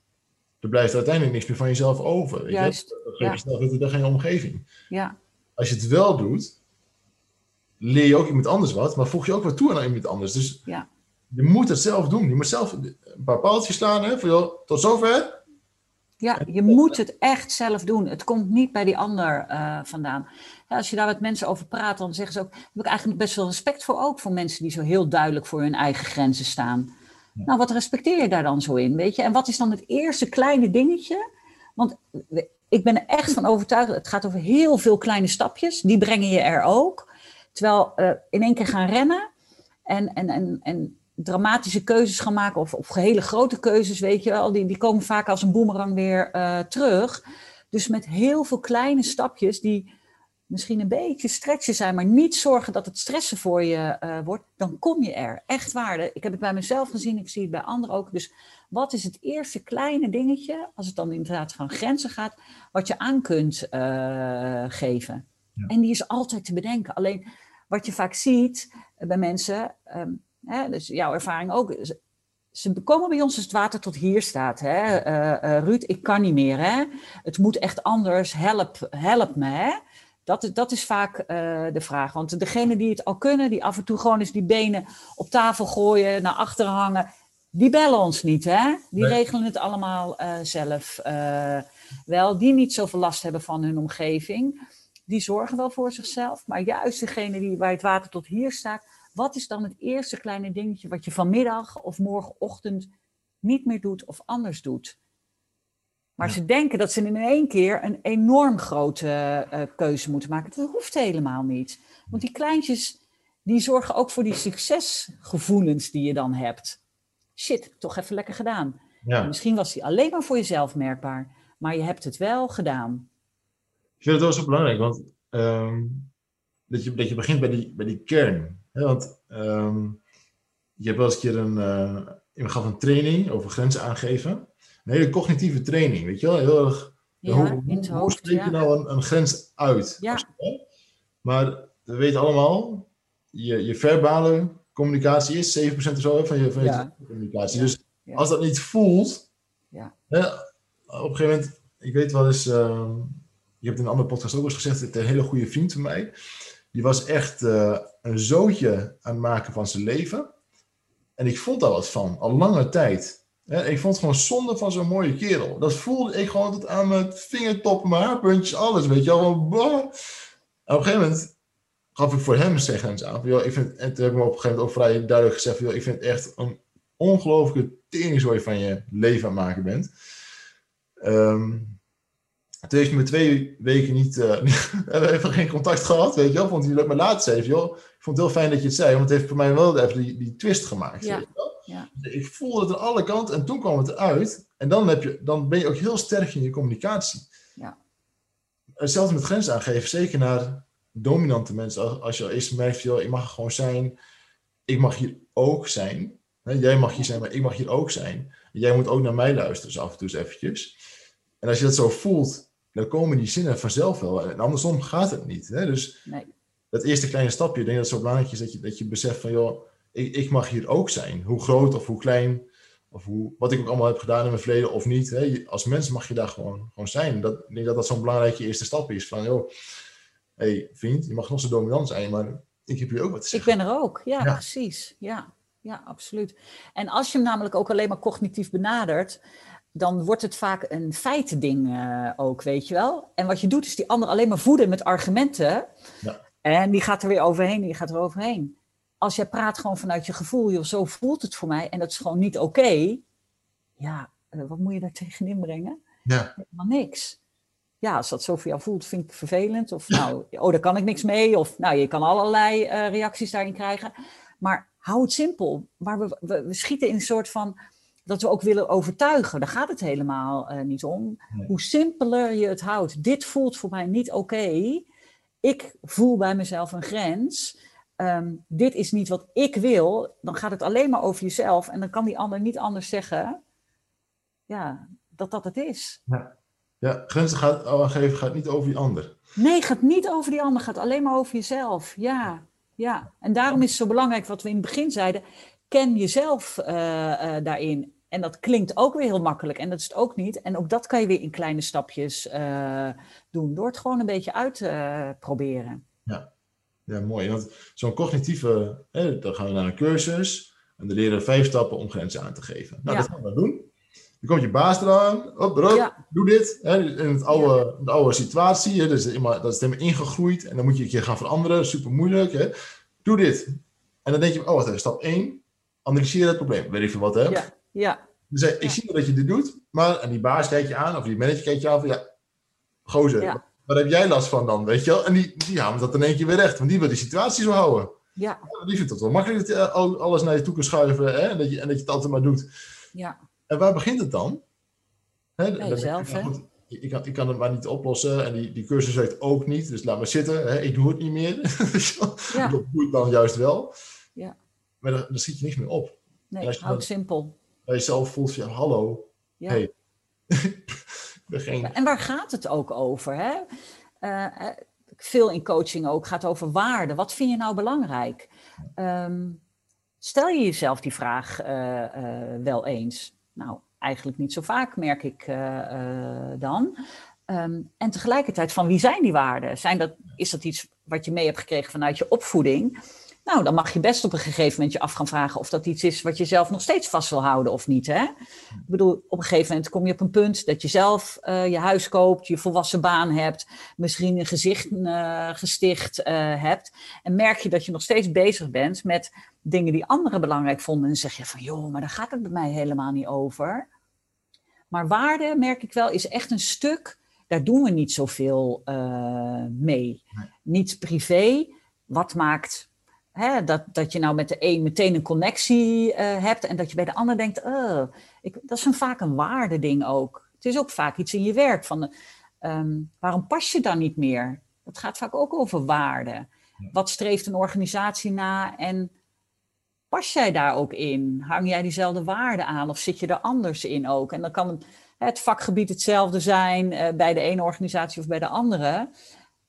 A: er blijft uiteindelijk niks meer van jezelf over. Weet
B: Juist,
A: je? Dan geef je snel weer je omgeving.
B: Ja,
A: Als je het wel doet, leer je ook iemand anders wat, maar voeg je ook wat toe aan iemand anders. Dus
B: ja,
A: je moet het zelf doen. Je moet zelf een paar paaltjes slaan, hè, van joh, tot zover.
B: ja, je moet het echt zelf doen. Het komt niet bij die ander eh, vandaan. Ja, als je daar met mensen over praat, dan zeggen ze ook... heb ik eigenlijk best wel respect voor ook, voor mensen die zo heel duidelijk voor hun eigen grenzen staan. Nou, wat respecteer je daar dan zo in, weet je? En wat is dan het eerste kleine dingetje? Want ik ben er echt van overtuigd, het gaat over heel veel kleine stapjes. Die brengen je er ook. Terwijl eh, in één keer gaan rennen en, en, en, en dramatische keuzes gaan maken, of, of hele grote keuzes, weet je wel, die, die komen vaak als een boemerang weer eh, terug. Dus met heel veel kleine stapjes die misschien een beetje stretchen zijn, maar niet zorgen dat het stressen voor je eh, wordt, dan kom je er. Echt waar. Ik heb het bij mezelf gezien, ik zie het bij anderen ook. Dus wat is het eerste kleine dingetje, als het dan inderdaad van grenzen gaat, wat je aan kunt eh, geven?
A: Ja.
B: En die is altijd te bedenken. Alleen wat je vaak ziet eh, bij mensen, ehm, hè, dus jouw ervaring ook, ze- komen bij ons als het water tot hier staat. Hè? Ruud, ik kan niet meer. Hè? Het moet echt anders. Help, help me. Hè? Dat, is- dat is vaak eh, de vraag. Want degene die het al kunnen, die af en toe gewoon eens die benen op tafel gooien, naar achteren hangen, die bellen ons niet. Hè? Die
A: Nee.
B: regelen het allemaal eh, zelf eh, wel. Die niet zoveel last hebben van hun omgeving. Die zorgen wel voor zichzelf. Maar juist degene die bij het water tot hier staat, wat is dan het eerste kleine dingetje wat je vanmiddag of morgenochtend niet meer doet of anders doet? Maar
A: Ja.
B: ze denken dat ze in één keer een enorm grote eh, keuze moeten maken. Dat hoeft helemaal niet. Want die kleintjes, die zorgen ook voor die succesgevoelens die je dan hebt. Shit, toch even lekker gedaan.
A: Ja.
B: Misschien was die alleen maar voor jezelf merkbaar, maar je hebt het wel gedaan.
A: Ik vind het wel zo belangrijk, want ehm, dat, je, dat je begint bij die, bij die kern. Hè? Want ehm, je hebt wel eens een keer een, eh, gaf een training over grenzen aangeven. Een hele cognitieve training, weet je wel? Heel erg,
B: Ja,
A: hoe,
B: het
A: hoe spreek je
B: Ja.
A: nou een, een grens uit?
B: Ja.
A: Maar we weten allemaal, je, je verbale communicatie is 7% of zo van je, van je
B: Ja.
A: communicatie. Dus als dat niet voelt,
B: Ja.
A: hè, op een gegeven moment, ik weet wel eens, ehm, je hebt in een andere podcast ook eens gezegd, een hele goede vriend van mij, die was echt eh, een zootje aan het maken van zijn leven. En ik vond daar wat van, al lange tijd. Ik vond het gewoon zonde van zo'n mooie kerel. Dat voelde ik gewoon tot aan mijn vingertoppen, mijn haarpuntjes, alles, weet je wel. op een gegeven moment gaf ik voor hem een aan. joh, ik vind, en toen heb ik me op een gegeven moment ook vrij duidelijk gezegd, ik vind het echt een ongelooflijke teringzooi van je leven aan het maken bent. Ehm, toen heeft hij me twee weken niet, we hebben even geen contact gehad, weet je wel. Vond hij leuk, maar laatst hij, joh, ik vond het heel fijn dat je het zei, want het heeft voor mij wel even die, die twist gemaakt.
B: Ja. Ja.
A: Ik voelde het aan alle kanten en toen kwam het eruit. En dan, heb je, dan ben je ook heel sterk in je communicatie.
B: Ja.
A: Hetzelfde met grenzen aangeven, zeker naar dominante mensen. Als, als je al eerst merkt, joh, ik mag gewoon zijn, ik mag hier ook zijn. Jij mag hier zijn, maar ik mag hier ook zijn. Jij moet ook naar mij luisteren, dus af en toe eens eventjes. En als je dat zo voelt, dan komen die zinnen vanzelf wel. En andersom gaat het niet. Hè? Dus
B: Nee.
A: dat eerste kleine stapje, ik denk dat het zo belangrijk is dat je, dat je beseft van, joh, ik, ik mag hier ook zijn. Hoe groot of hoe klein, of hoe, wat ik ook allemaal heb gedaan in mijn verleden of niet. Hè? Als mens mag je daar gewoon, gewoon zijn. Dat, ik denk dat dat zo'n belangrijke eerste stap is. Van, joh, hey, vriend, je mag nog zo dominant zijn, maar ik heb hier ook wat te
B: Ik
A: zeggen.
B: ben er ook, ja,
A: Ja.
B: precies. Ja, ja, absoluut. En als je hem namelijk ook alleen maar cognitief benadert, dan wordt het vaak een feitending eh, ook, weet je wel. En wat je doet, is die ander alleen maar voeden met argumenten.
A: Ja.
B: En die gaat er weer overheen, die gaat er overheen. Als jij praat gewoon vanuit je gevoel, joh, zo voelt het voor mij, en dat is gewoon niet oké. ja, eh, wat moet je daar tegenin brengen?
A: Ja,
B: Helemaal niks. Ja, als dat zo voor jou voelt, vind ik vervelend. Of nou, oh, daar kan ik niks mee. Of nou, je kan allerlei eh, reacties daarin krijgen. Maar hou het simpel. Maar we, we, we schieten in een soort van dat we ook willen overtuigen. Daar gaat het helemaal eh, niet om.
A: Nee.
B: Hoe simpeler je het houdt. Dit voelt voor mij niet oké. Ik voel bij mezelf een grens. Ehm, dit is niet wat ik wil. Dan gaat het alleen maar over jezelf. En dan kan die ander niet anders zeggen. Ja, dat dat het is.
A: ja grenzen gaat, aangeven gaat niet over die ander.
B: Nee, gaat niet over die ander, gaat alleen maar over jezelf. Ja, ja. En daarom is het zo belangrijk wat we in het begin zeiden. Ken jezelf eh, eh, daarin. En dat klinkt ook weer heel makkelijk en dat is het ook niet. En ook dat kan je weer in kleine stapjes uh, doen, door het gewoon een beetje uit te proberen.
A: Ja. mooi. Want zo'n cognitieve, hè, dan gaan we naar een cursus en dan leren we vijf stappen om grenzen aan te geven. Nou, dat gaan we doen. Dan komt je baas eraan, op, erop, ja. doe dit. Hè, in het oude, de oude situatie, hè, dus dat is helemaal ingegroeid en dan moet je een keer gaan veranderen, super moeilijk. Hè. Doe dit. En dan denk je, oh wacht stap 1, analyseer het probleem. Weet ik veel wat, hè?
B: Ja, ja.
A: Dus ik ja. zie dat je dit doet, maar en die baas kijkt je aan, of die manager kijkt je aan van, ja, gozer, ja. Waar heb jij last van dan, weet je wel? En die, die halen dat in één keer weer recht, want die wil die situatie zo houden.
B: Ja.
A: die vindt het wel makkelijk dat je alles naar je toe kan schuiven hè? En, dat je, en dat je het altijd maar doet.
B: Ja.
A: En waar begint het dan?
B: Hè? Bij jezelf, hè?
A: ik kan, ik kan het maar niet oplossen en die, die cursus werkt ook niet, dus laat maar zitten, hè? ik doe het niet meer. ja. Dat doe ik dan juist wel.
B: Ja.
A: Maar dan, dan schiet je niks meer op.
B: Nee, houd het simpel.
A: Bij jezelf voelt je, hallo, ja. hey.
B: En waar gaat het ook over? Hè? Uh, veel in coaching ook gaat over waarde. Wat vind je nou belangrijk? Um, stel je jezelf die vraag uh, wel eens? Nou, eigenlijk niet zo vaak, merk ik dan. Um, en tegelijkertijd, van wie zijn die waarden? Zijn dat, is dat iets wat je mee hebt gekregen vanuit je opvoeding? Nou, dan mag je best op een gegeven moment je af gaan vragen of dat iets is wat je zelf nog steeds vast wil houden of niet. Hè? Ik bedoel, op een gegeven moment kom je op een punt dat je zelf uh, je huis koopt, je volwassen baan hebt, misschien een gezicht uh, gesticht uh, hebt. En merk je dat je nog steeds bezig bent met dingen die anderen belangrijk vonden. En dan zeg je van, joh, maar daar gaat het bij mij helemaal niet over. Maar waarde, merk ik wel, is echt een stuk, daar doen we niet zoveel mee. Niet privé. Wat maakt Hè, dat, dat je nou met de een meteen een connectie uh, hebt en dat je bij de ander denkt, uh, ik, dat is een, vaak een waardeding ook. Het is ook vaak iets in je werk van, um, waarom pas je dan niet meer? Dat gaat vaak ook over waarde. Wat streeft een organisatie na en pas jij daar ook in? Hang jij diezelfde waarden aan of zit je er anders in ook? En dan kan het, het vakgebied hetzelfde zijn uh, bij de ene organisatie of bij de andere.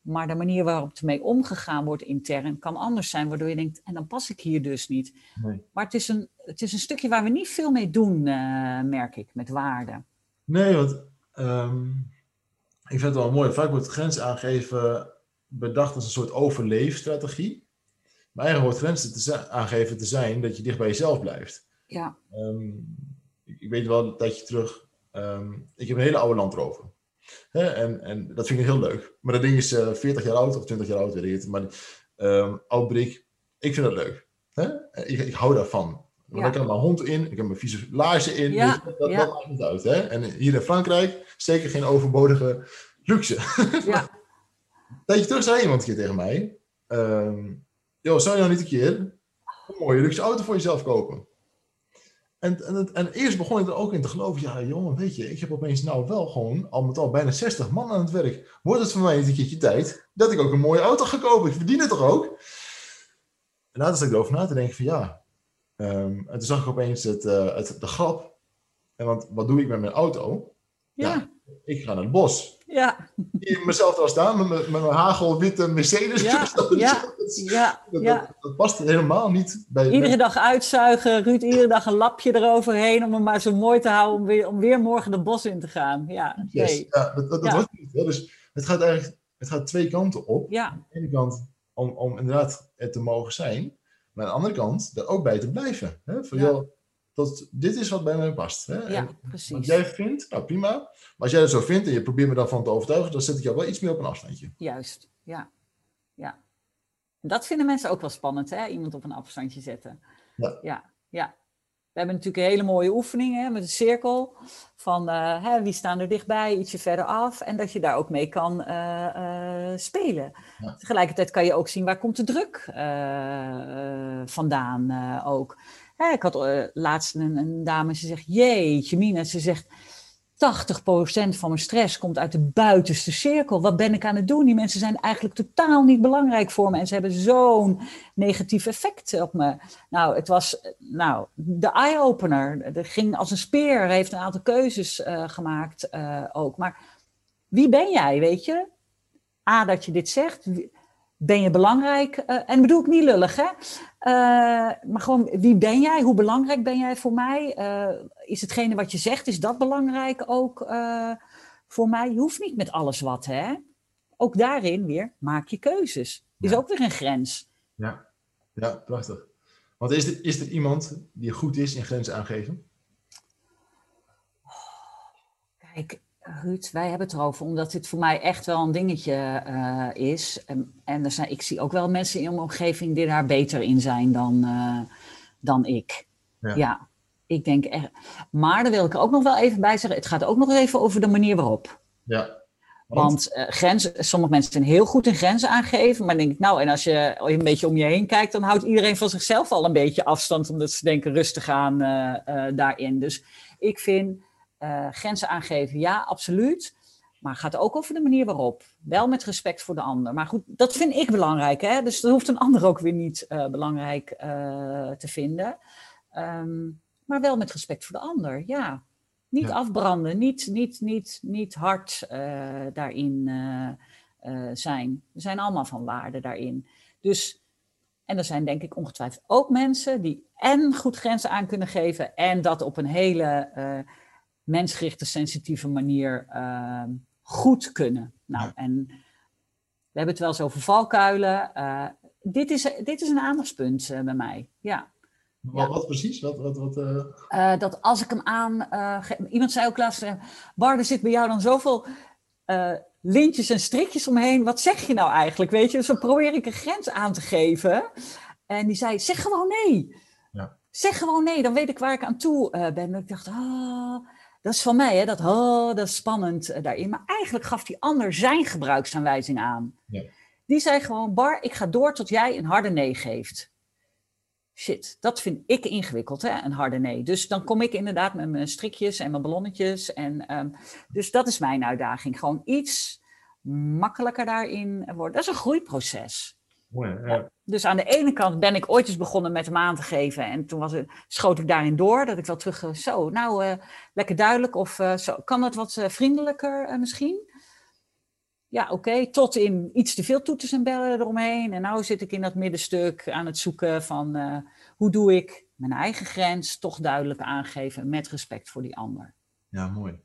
B: Maar de manier waarop ermee omgegaan wordt intern kan anders zijn, waardoor je denkt, en dan pas ik hier dus niet.
A: Nee.
B: Maar het is, een, het is een stukje waar we niet veel mee doen, uh, merk ik, met waarde.
A: Nee, want um, ik vind het wel mooi. Vaak wordt grens aangeven bedacht als een soort overleefstrategie. Maar eigenlijk wordt grenzen te aangeven te zijn dat je dicht bij jezelf blijft.
B: Ja.
A: Um, ik, ik, weet wel een tijdje terug, um, ik heb een hele oude Land Rover. En, en dat vind ik heel leuk. Maar dat ding is uh, eh, 40 jaar oud of 20 jaar oud, weet ik het. Maar um, oud brik, ik vind dat leuk. Ik, ik hou daarvan. Want ja. kan mijn hond in, ik heb mijn vieze laarzen in.
B: Ja,
A: dus dat,
B: ja.
A: dat maakt niet uit. Hè? En hier in Frankrijk zeker geen overbodige luxe.
B: Ja.
A: Tijdje terug zei iemand een keer tegen mij: um, zou je nou niet een keer een mooie luxe auto voor jezelf kopen? En, en, en, eerst begon ik er ook in te geloven, ja jongen, weet je, ik heb opeens nou wel gewoon al met al bijna 60 man aan het werk. Wordt het voor mij een keertje tijd dat ik ook een mooie auto ga kopen? Ik verdien het toch ook? En later zat ik erover na te denken van ja. Um, en toen zag ik opeens het, uh, het, de grap. En want wat doe ik met mijn auto?
B: Ja. ja
A: ik ga naar het bos.
B: Ja.
A: Hier mezelf al staan met, met, mijn hagelwitte Mercedes.
B: Ja, ja, ja,
A: dat,
B: ja.
A: Dat, dat, past helemaal niet bij...
B: Iedere dag uitzuigen, Ruud, iedere dag een lapje eroverheen om hem maar zo mooi te houden om weer, om weer morgen de bos in te gaan. Ja,
A: yes.
B: nee.
A: ja dat, dat, dat
B: Ja.
A: wordt niet. Hè? Dus het gaat eigenlijk het gaat twee kanten op.
B: Ja,
A: Aan de ene kant om, om inderdaad het te mogen zijn. Maar aan de andere kant er ook bij te blijven. Hè? Van,
B: Ja.
A: joh, dat, dit is wat bij mij past. Hè?
B: ja,
A: En wat
B: precies.
A: jij vindt, nou prima. Maar als jij dat zo vindt en je probeert me daarvan te overtuigen, dan zet ik jou wel iets meer op een afstandje.
B: Juist, ja. ja. En dat vinden mensen ook wel spannend, hè? Iemand op een afstandje zetten.
A: Ja.
B: ja, ja. We hebben natuurlijk een hele mooie oefening hè, met een cirkel. Van eh, hè, wie staan er dichtbij, ietsje verder af. En dat je daar ook mee kan eh, eh, spelen.
A: Ja.
B: Tegelijkertijd kan je ook zien waar komt de druk vandaan ook. Ik had eh, laatst een, dame, ze zegt, jeetje mina, ze zegt... 80% van mijn stress komt uit de buitenste cirkel. Wat ben ik aan het doen? Die mensen zijn eigenlijk totaal niet belangrijk voor me. En ze hebben zo'n negatief effect op me. Nou, het was eh, nou, de eye-opener. Er ging als een speer, heeft een aantal keuzes eh, gemaakt ook. Maar wie ben jij, weet je? A, dat je dit zegt. Ben je belangrijk? Uh, en bedoel ik niet lullig, hè? maar gewoon, wie ben jij? Hoe belangrijk ben jij voor mij? is hetgene wat je zegt, is dat belangrijk ook voor mij? Je hoeft niet met alles wat, hè? Ook daarin weer, maak je keuzes. Is ook weer een grens.
A: Ja, ja prachtig. Want is er, is er iemand die goed is in grenzen aangeven?
B: Kijk, Ruud, wij hebben het erover, omdat dit voor mij echt wel een dingetje uh, is. En, en er zijn, ik zie ook wel mensen in mijn omgeving die daar beter in zijn dan, uh, dan ik. Ja. ja. ik denk echt. Maar daar wil ik er ook nog wel even bij zeggen: het gaat ook nog even over de manier waarop.
A: Ja.
B: Want uh, grenzen, sommige mensen zijn heel goed in grenzen aangeven. Maar denk ik, nou, en als je een beetje om je heen kijkt, dan houdt iedereen van zichzelf al een beetje afstand. Omdat ze denken rustig aan daarin. Dus ik vind uh, grenzen aangeven, ja, absoluut. Maar het gaat ook over de manier waarop. Wel met respect voor de ander. Maar goed, dat vind ik belangrijk. Hè? Dus dat hoeft een ander ook weer niet uh, belangrijk uh, te vinden. Um, maar wel met respect voor de ander, ja. Niet ja. afbranden, niet, niet, niet, niet hard daarin zijn. We zijn allemaal van waarde daarin. Dus, en er zijn denk ik ongetwijfeld ook mensen die en goed grenzen aan kunnen geven... en dat op een hele mensgerichte, sensitieve manier uh, goed kunnen. Nou, en we hebben het wel eens over valkuilen. Uh, dit, is, dit is een aandachtspunt uh, bij mij, ja.
A: Wat, wat, precies? Wat, wat, wat,
B: uh... dat als ik hem aan... iemand zei ook laatst, Bar, er zit bij jou dan zoveel lintjes en strikjes omheen. Wat zeg je nou eigenlijk, weet je? Dus dan probeer ik een grens aan te geven. En die zei, zeg gewoon nee. Ja. Zeg gewoon nee, dan weet ik waar ik aan toe ben. En ik dacht, ah, dat is van mij, hè? Dat, oh, dat is spannend uh, daarin. Maar eigenlijk gaf die ander zijn gebruiksaanwijzing aan. Ja. Die zei gewoon, Bar, ik ga door tot jij een harde nee geeft. Shit, dat vind ik ingewikkeld, hè? een harde nee. Dus dan kom ik inderdaad met mijn strikjes en mijn ballonnetjes. En, um, dus dat is mijn uitdaging. Gewoon iets makkelijker daarin worden. Dat is een groeiproces. Ja. Dus aan de ene kant ben ik ooit eens begonnen met hem aan te geven. En toen was het, schoot ik daarin door. Dat ik wel terug, zo, nou, uh, lekker duidelijk. Of uh, zo, kan dat wat uh, vriendelijker misschien? Ja, oké. Okay. Tot in iets te veel toeters en bellen eromheen. En nou zit ik in dat middenstuk aan het zoeken van hoe doe ik mijn eigen grens toch duidelijk aangeven met respect voor die ander.
A: Ja, mooi.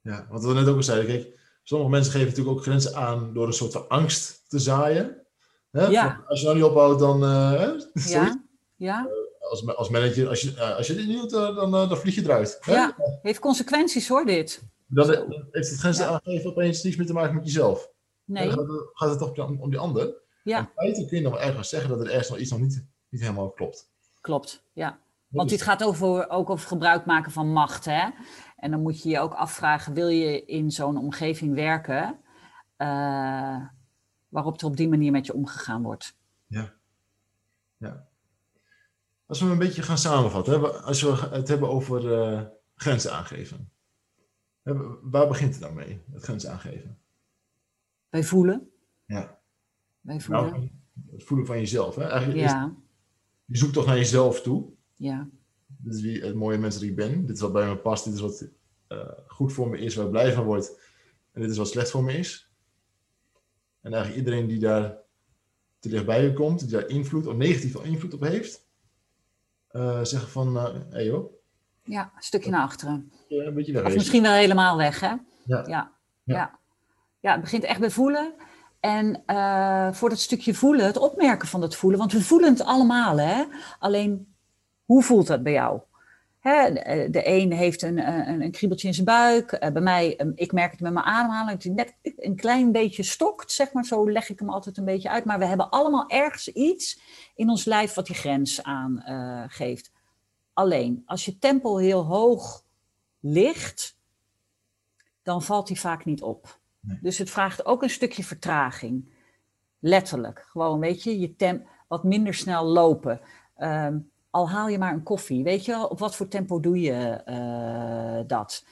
A: Ja, wat we net ook al zeiden, kijk, sommige mensen geven natuurlijk ook grenzen aan door een soort van angst te zaaien. Hè? Ja. Als je nou niet ophoudt, dan. Uh,
B: ja. ja.
A: Uh, als, als manager, als je, uh, als je dit niet doet, dan, dan vlieg je eruit.
B: Hè? Ja, heeft consequenties hoor, dit.
A: Heeft het grenzen ja. aangeven opeens niets meer te maken met jezelf.
B: Nee.
A: Dan gaat het, gaat het toch om, om die ander.
B: Ja.
A: In feite kun je dan wel ergens zeggen dat er ergens nog iets nog niet, niet helemaal klopt.
B: Klopt, ja. Want dit gaat over, ook over gebruik maken van macht. Hè? En dan moet je je ook afvragen: wil je in zo'n omgeving werken? Uh, waarop er op die manier met je omgegaan wordt.
A: Ja. ja. Als we een beetje gaan samenvatten, hè, als we het hebben over uh, grenzen aangeven. Waar begint het dan mee, het grenzen aangeven?
B: Bij voelen.
A: Ja.
B: Bij voelen.
A: Nou, het voelen van jezelf. Hè? Eigenlijk
B: ja.
A: Is, je zoekt toch naar jezelf toe.
B: Ja.
A: Dit is wie, het mooie mens dat ik ben. Dit is wat bij me past. Dit is wat uh, goed voor me is, waar ik blij van word. En dit is wat slecht voor me is. En eigenlijk iedereen die daar te dichtbij je komt, die daar invloed of negatief invloed op heeft, uh, zeggen van, hé uh, hey joh.
B: Ja, een stukje naar achteren.
A: Ja, een beetje weg.
B: Of misschien wel helemaal weg, hè?
A: Ja.
B: Ja, ja. ja. ja het begint echt bij voelen. En uh, voor dat stukje voelen, het opmerken van dat voelen, want we voelen het allemaal, hè? Alleen, hoe voelt dat bij jou? Hè, de een heeft een, een, een, kriebeltje in zijn buik. Eh, bij mij, ehm, ik merk het met mijn ademhaling, dat hij net een klein beetje stokt, zeg maar. Zo leg ik hem altijd een beetje uit. Maar we hebben allemaal ergens iets in ons lijf wat die grens aangeeft. Uh, Alleen, als je tempo heel hoog ligt, dan valt die vaak niet op. Nee. Dus het vraagt ook een stukje vertraging. Letterlijk. Gewoon, weet je, je tempo wat minder snel lopen. Um, al haal je maar een koffie, weet je op wat voor tempo doe je uh, dat?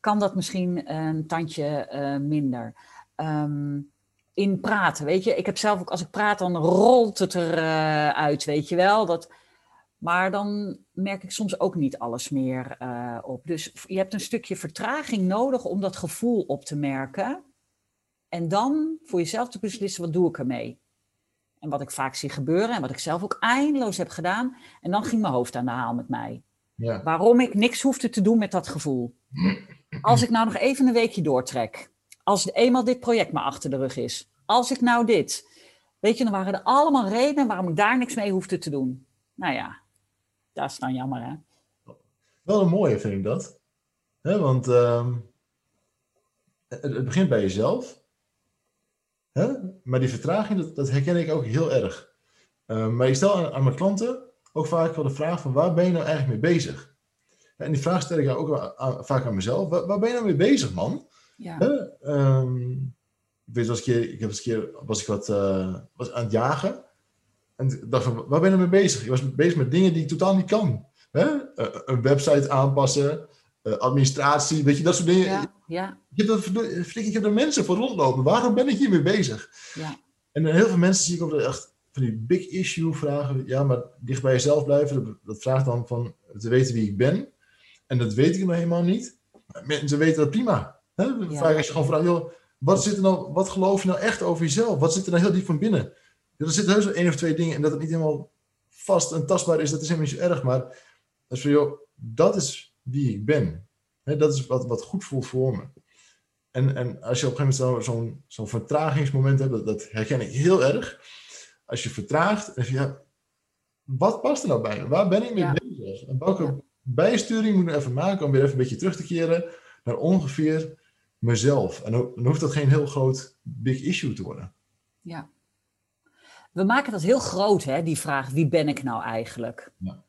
B: Kan dat misschien een tandje uh, minder? Um, in praten, weet je, ik heb zelf ook, als ik praat, dan rolt het eruit, uh, uit, weet je wel. Dat, maar dan merk ik soms ook niet alles meer op. Dus je hebt een stukje vertraging nodig om dat gevoel op te merken. En dan voor jezelf te beslissen, wat doe ik ermee? En wat ik vaak zie gebeuren en wat ik zelf ook eindeloos heb gedaan. En dan ging mijn hoofd aan de haal met mij.
A: Ja.
B: Waarom ik niks hoefde te doen met dat gevoel. Als ik nou nog even een weekje doortrek. Als eenmaal dit project maar achter de rug is. Als ik nou dit. Weet je, dan waren er allemaal redenen waarom ik daar niks mee hoefde te doen. Nou ja, dat is dan jammer hè.
A: Wel een mooie vind ik dat. Hè, want ehm, het, het begint bij jezelf. Hè? Maar die vertraging, dat, dat herken ik ook heel erg. Ehm, maar ik stel aan, aan mijn klanten ook vaak wel de vraag van waar ben je nou eigenlijk mee bezig? En die vraag stel ik ook aan- vaak aan mezelf. Waar, waar ben je nou mee bezig, man?
B: Ja?
A: Ehm, ik weet eens een keer, ik heb eens een keer was ik wat eh, was aan het jagen. En dacht van, waar ben je nou mee bezig? Ik was bezig met dingen die ik totaal niet kan. Hè? Eh, een website aanpassen, administratie, weet je, dat soort dingen.
B: ja, ja,
A: Ik, heb dat, verdo- flik, ik heb er mensen voor rondlopen. Waarom ben ik hiermee bezig?
B: ja,
A: En heel veel mensen zie ik ook echt van die big issue vragen. Ja, maar dicht bij jezelf blijven, dat, dat vraagt dan van te weten wie ik ben. En dat weet ik nog helemaal niet. Mensen weten dat prima. Hè? Vaak als je gewoon vraagt, joh, wat, zit er nou, wat geloof je nou echt over jezelf? Wat zit er nou heel diep van binnen? Ja, er zitten heus wel één of twee dingen en dat het niet helemaal vast en tastbaar is, dat is helemaal niet zo erg. Maar dat is van, joh, dat is wie ik ben. Dat is wat, wat goed voelt voor me. En, en als je op een gegeven moment zo- zo'n zo'n vertragingsmoment hebt, dat, dat herken ik heel erg. Als je vertraagt, je, ja, wat past er nou bij me? Waar ben ik mee
B: Ja.
A: bezig? En welke
B: Ja.
A: bijsturing moet ik nou even maken om weer even een beetje terug te keren naar ongeveer mezelf? En dan dan hoeft dat geen heel groot big issue te worden.
B: ja. We maken dat heel groot, hè, die vraag, wie ben ik nou eigenlijk?
A: Ja.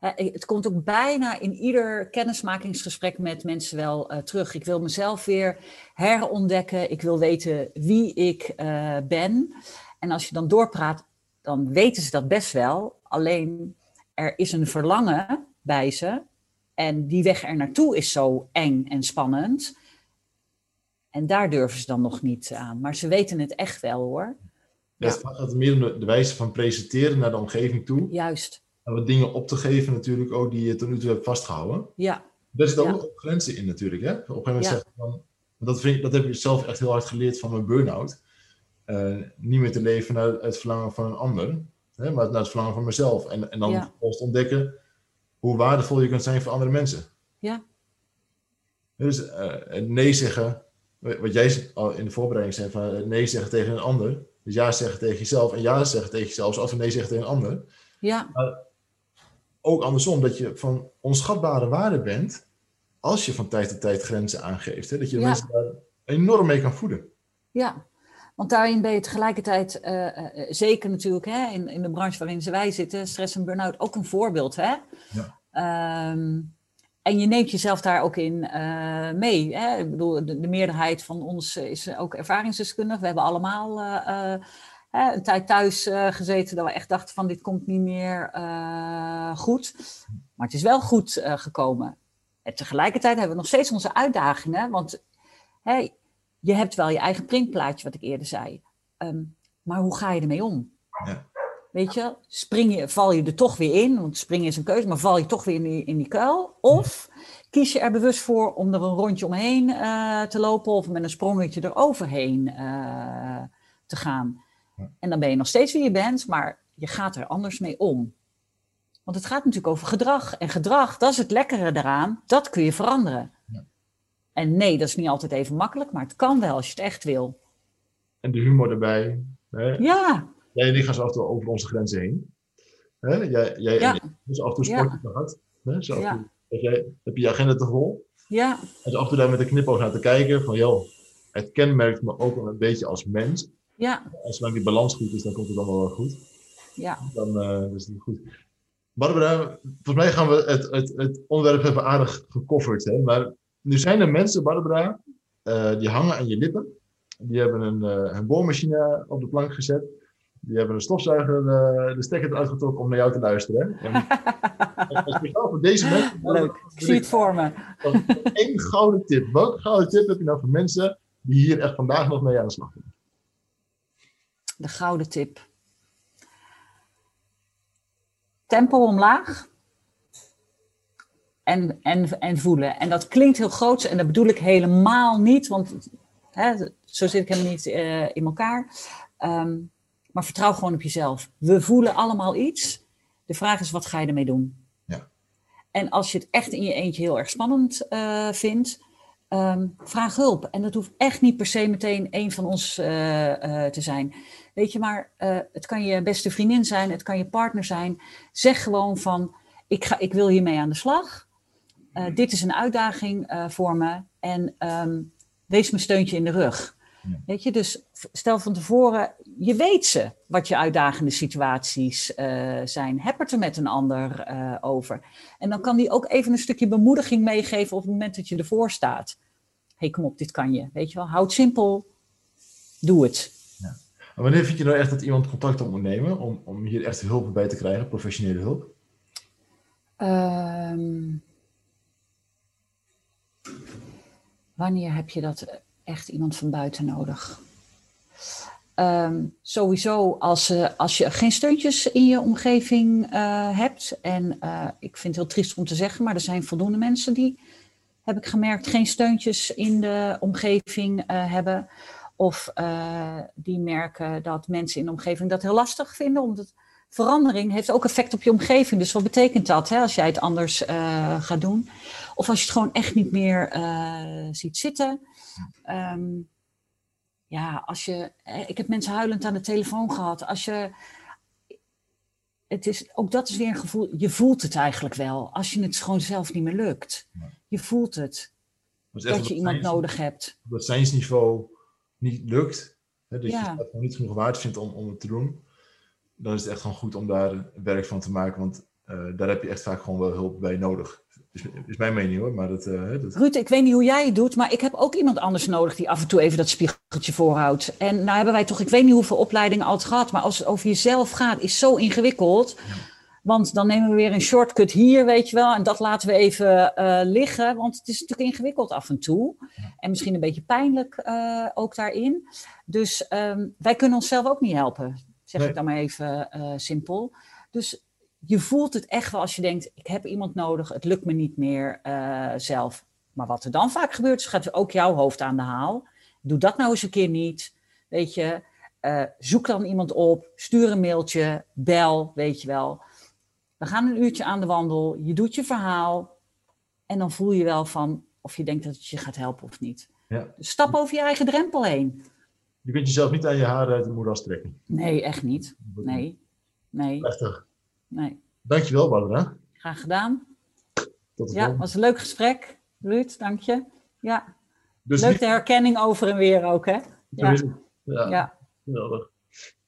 B: Het komt ook bijna in ieder kennismakingsgesprek met mensen wel eh, terug. Ik wil mezelf weer herontdekken. Ik wil weten wie ik eh, ben. En als je dan doorpraat, dan weten ze dat best wel. Alleen er is een verlangen bij ze. En die weg er naartoe is zo eng en spannend. En daar durven ze dan nog niet aan. Maar ze weten het echt wel hoor.
A: Ja. Het gaat meer om de wijze van presenteren naar de omgeving toe.
B: Juist.
A: Wat dingen op te geven natuurlijk ook die je tot nu toe hebt vastgehouden.
B: Ja,
A: Daar zitten
B: Ja.
A: ook grenzen in natuurlijk. Hè? Op een gegeven moment
B: Ja.
A: zeg je van, dat, vind dat heb ik zelf echt heel hard geleerd van mijn burn-out. Eh, niet meer te leven naar het verlangen van een ander, hè, maar naar het verlangen van mezelf. En, en dan
B: Ja.
A: ontdekken hoe waardevol je kunt zijn voor andere mensen.
B: Ja.
A: Dus eh, nee zeggen, wat jij al in de voorbereiding zei, van het nee zeggen tegen een ander. Dus ja zeggen tegen jezelf en ja zeggen tegen jezelf, zoals we nee zeggen tegen een ander
B: ja,
A: ook andersom, dat je van onschatbare waarde bent als je van tijd tot tijd grenzen aangeeft. Hè? Dat je de
B: Ja.
A: mensen daar enorm mee kan voeden.
B: ja. Want daarin ben je tegelijkertijd, eh, eh, zeker natuurlijk hè, in, in de branche waarin wij zitten, stress en burn-out, ook een voorbeeld. Hè?
A: Ja.
B: Ehm, en je neemt jezelf daar ook in eh, mee. Hè? Ik bedoel, de, de meerderheid van ons is ook ervaringsdeskundig. We hebben allemaal hè, een tijd thuis eh, gezeten dat we echt dachten van dit komt niet meer eh, goed. Maar het is wel goed eh, gekomen. En tegelijkertijd hebben we nog steeds onze uitdagingen. Want hè, je hebt wel je eigen printplaatje, wat ik eerder zei. Ehm, maar hoe ga je ermee om?
A: Ja.
B: Weet je, spring je, val je er toch weer in? Want springen is een keuze, maar val je toch weer in die, in die kuil? Of kies je er bewust voor om er een rondje omheen te lopen of met een sprongetje eroverheen te gaan? En dan ben je nog steeds wie je bent, maar je gaat er anders mee om. Want het gaat natuurlijk over gedrag. En gedrag, dat is het lekkere daaraan, dat kun je veranderen.
A: Ja.
B: En nee, dat is niet altijd even makkelijk, maar het kan wel als je het echt wil.
A: En de humor erbij. Hè?
B: Ja,
A: Jij gaan zo af en toe over onze grenzen heen. Hè? Jij, jij
B: Ja.
A: en. Dus af en toe
B: Ja.
A: Hè? Zo
B: Ja.
A: toe heb, jij, heb je je agenda te vol.
B: ja,
A: En af en toe daar met een knipoog naar te kijken. Van joh, het kenmerkt me ook wel een beetje als mens.
B: Ja,
A: En zolang die balans goed is, dan komt het dan wel goed.
B: ja.
A: dan eh, is het goed. Barbara, volgens mij gaan we het, het, het onderwerp hebben aardig gecoverd. Hè? Maar nu zijn er mensen, Barbara, eh, die hangen aan je lippen. Die hebben een, eh, een boormachine op de plank gezet. Die hebben een stofzuiger eh, de stekker eruit getrokken om naar jou te luisteren. Hè? En, en speciaal voor deze mensen.
B: Leuk, ik zie het voor me.
A: Eén gouden tip. Welke gouden tip heb je nou voor mensen die hier echt vandaag nog mee aan de slag gaan?
B: De gouden tip. Tempo omlaag. En, en, en voelen. En dat klinkt heel groot en dat bedoel ik helemaal niet, want hè, zo zit ik helemaal niet eh, in elkaar. Ehm, Maar vertrouw gewoon op jezelf. We voelen allemaal iets. De vraag is, wat ga je ermee doen?
A: Ja.
B: En als je het echt in je eentje heel erg spannend uh, vindt, Ehm, vraag hulp. En dat hoeft echt niet per se meteen een van ons eh, eh, te zijn. Weet je, maar uh, het kan je beste vriendin zijn, het kan je partner zijn. Zeg gewoon van, ik, ga, ik wil hiermee aan de slag. dit is een uitdaging voor me. En um, wees me steuntje in de rug. Ja. Weet je, dus stel van tevoren, je weet ze wat je uitdagende situaties uh, zijn. Heb het er met een ander uh, over. En dan kan die ook even een stukje bemoediging meegeven op het moment dat je ervoor staat. Hé, hey, kom op, dit kan je. Weet je wel, houd simpel, doe het.
A: Ja. En wanneer vind je nou echt dat iemand contact op moet nemen om, om hier echt hulp bij te krijgen, professionele hulp?
B: Um, wanneer heb je dat echt iemand van buiten nodig. Um, sowieso als, uh, als je geen steuntjes in je omgeving uh, hebt. En uh, ik vind het heel triest om te zeggen, maar er zijn voldoende mensen die, heb ik gemerkt, geen steuntjes in de omgeving hebben. Of die merken dat mensen in de omgeving dat heel lastig vinden. Omdat verandering heeft ook effect op je omgeving. Dus wat betekent dat hè, als jij het anders gaat doen? Of als je het gewoon echt niet meer ziet zitten. Um, ja, als je. Ik heb mensen huilend aan de telefoon gehad. Als je. Het is, ook dat is weer een gevoel. Je voelt het eigenlijk wel. Als je het gewoon zelf niet meer lukt. Je voelt het. Dus dat je iemand nodig hebt.
A: Op het zijnsniveau niet lukt. Hè, dat ja. je het niet genoeg waard vindt om, om het te doen. Dan is het echt gewoon goed om daar werk van te maken. Want uh, daar heb je echt vaak gewoon wel hulp bij nodig. Is, is mijn mening hoor. Maar dat, uh, dat...
B: Ruud, ik weet niet hoe jij het doet, maar ik heb ook iemand anders nodig die af en toe even dat spiegeltje voorhoudt. En nou hebben wij toch, ik weet niet hoeveel opleidingen al gehad, maar als het over jezelf gaat, is zo ingewikkeld. Ja. Want dan nemen we weer een shortcut hier, weet je wel, en dat laten we even uh, liggen, want het is natuurlijk ingewikkeld af en toe. Ja. En misschien een beetje pijnlijk uh, ook daarin. Dus um, wij kunnen onszelf ook niet helpen, zeg nee. ik dan maar even simpel. Dus je voelt het echt wel als je denkt, ik heb iemand nodig, het lukt me niet meer uh, zelf. Maar wat er dan vaak gebeurt, is gaat ook jouw hoofd aan de haal. Doe dat nou eens een keer niet. Weet je, uh, zoek dan iemand op, stuur een mailtje, bel, weet je wel. We gaan een uurtje aan de wandel, je doet je verhaal en dan voel je wel van of je denkt dat het je gaat helpen of niet.
A: Ja.
B: Dus stap over je eigen drempel heen.
A: Je kunt jezelf niet aan je haren uit de moeras trekken.
B: Nee, echt niet. Nee. nee.
A: Prachtig.
B: Nee.
A: Dankjewel, Barbara.
B: Graag gedaan.
A: Tot de
B: ja, het was een leuk gesprek. Ruud, dank je. Ja. Dus Leuk de herkenning over en weer ook, hè?
A: Ja. Ja. ja. Geweldig.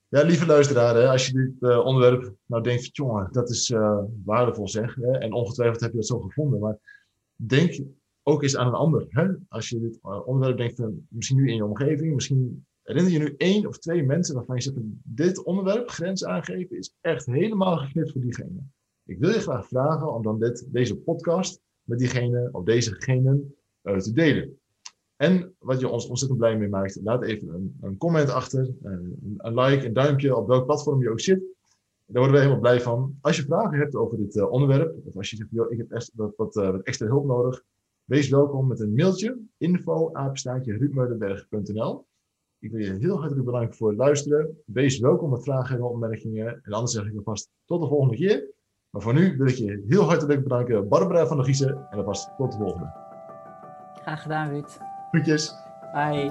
A: Ja, lieve luisteraar, hè, als je dit uh, onderwerp nou denkt, jongen, dat is uh, waardevol zeg. Hè, en ongetwijfeld heb je dat zo gevonden. Maar denk ook eens aan een ander. Hè? Als je dit uh, onderwerp denkt, misschien nu in je omgeving, misschien Herinner je nu één of twee mensen waarvan je zegt, dit onderwerp, grens aangeven, is echt helemaal geknipt voor diegene. Ik wil je graag vragen om dan dit, deze podcast met diegene of dezegenen uh, te delen. En wat je ons ontzettend blij mee maakt, laat even een, een comment achter, een, een, like, een duimpje op welk platform je ook zit. Daar worden we helemaal blij van. Als je vragen hebt over dit uh, onderwerp, of als je zegt, ik heb echt wat, extra hulp nodig, wees welkom met een mailtje, info ik wil je heel hartelijk bedanken voor het luisteren. Wees welkom met vragen en opmerkingen. En anders zeg ik alvast tot de volgende keer. Maar voor nu wil ik je heel hartelijk bedanken, Barbara van der Giezen. En alvast tot de volgende.
B: Graag gedaan, Ruud.
A: Groetjes.
B: Bye.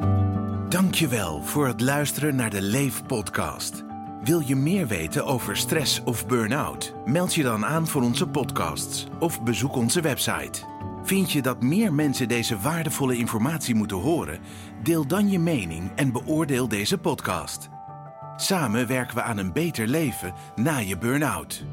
C: Dankjewel voor het luisteren naar de Leef podcast. Wil je meer weten over stress of burn-out? Meld je dan aan voor onze podcasts of bezoek onze website. Vind je dat meer mensen deze waardevolle informatie moeten horen? Deel dan je mening en beoordeel deze podcast. Samen werken we aan een beter leven na je burn-out.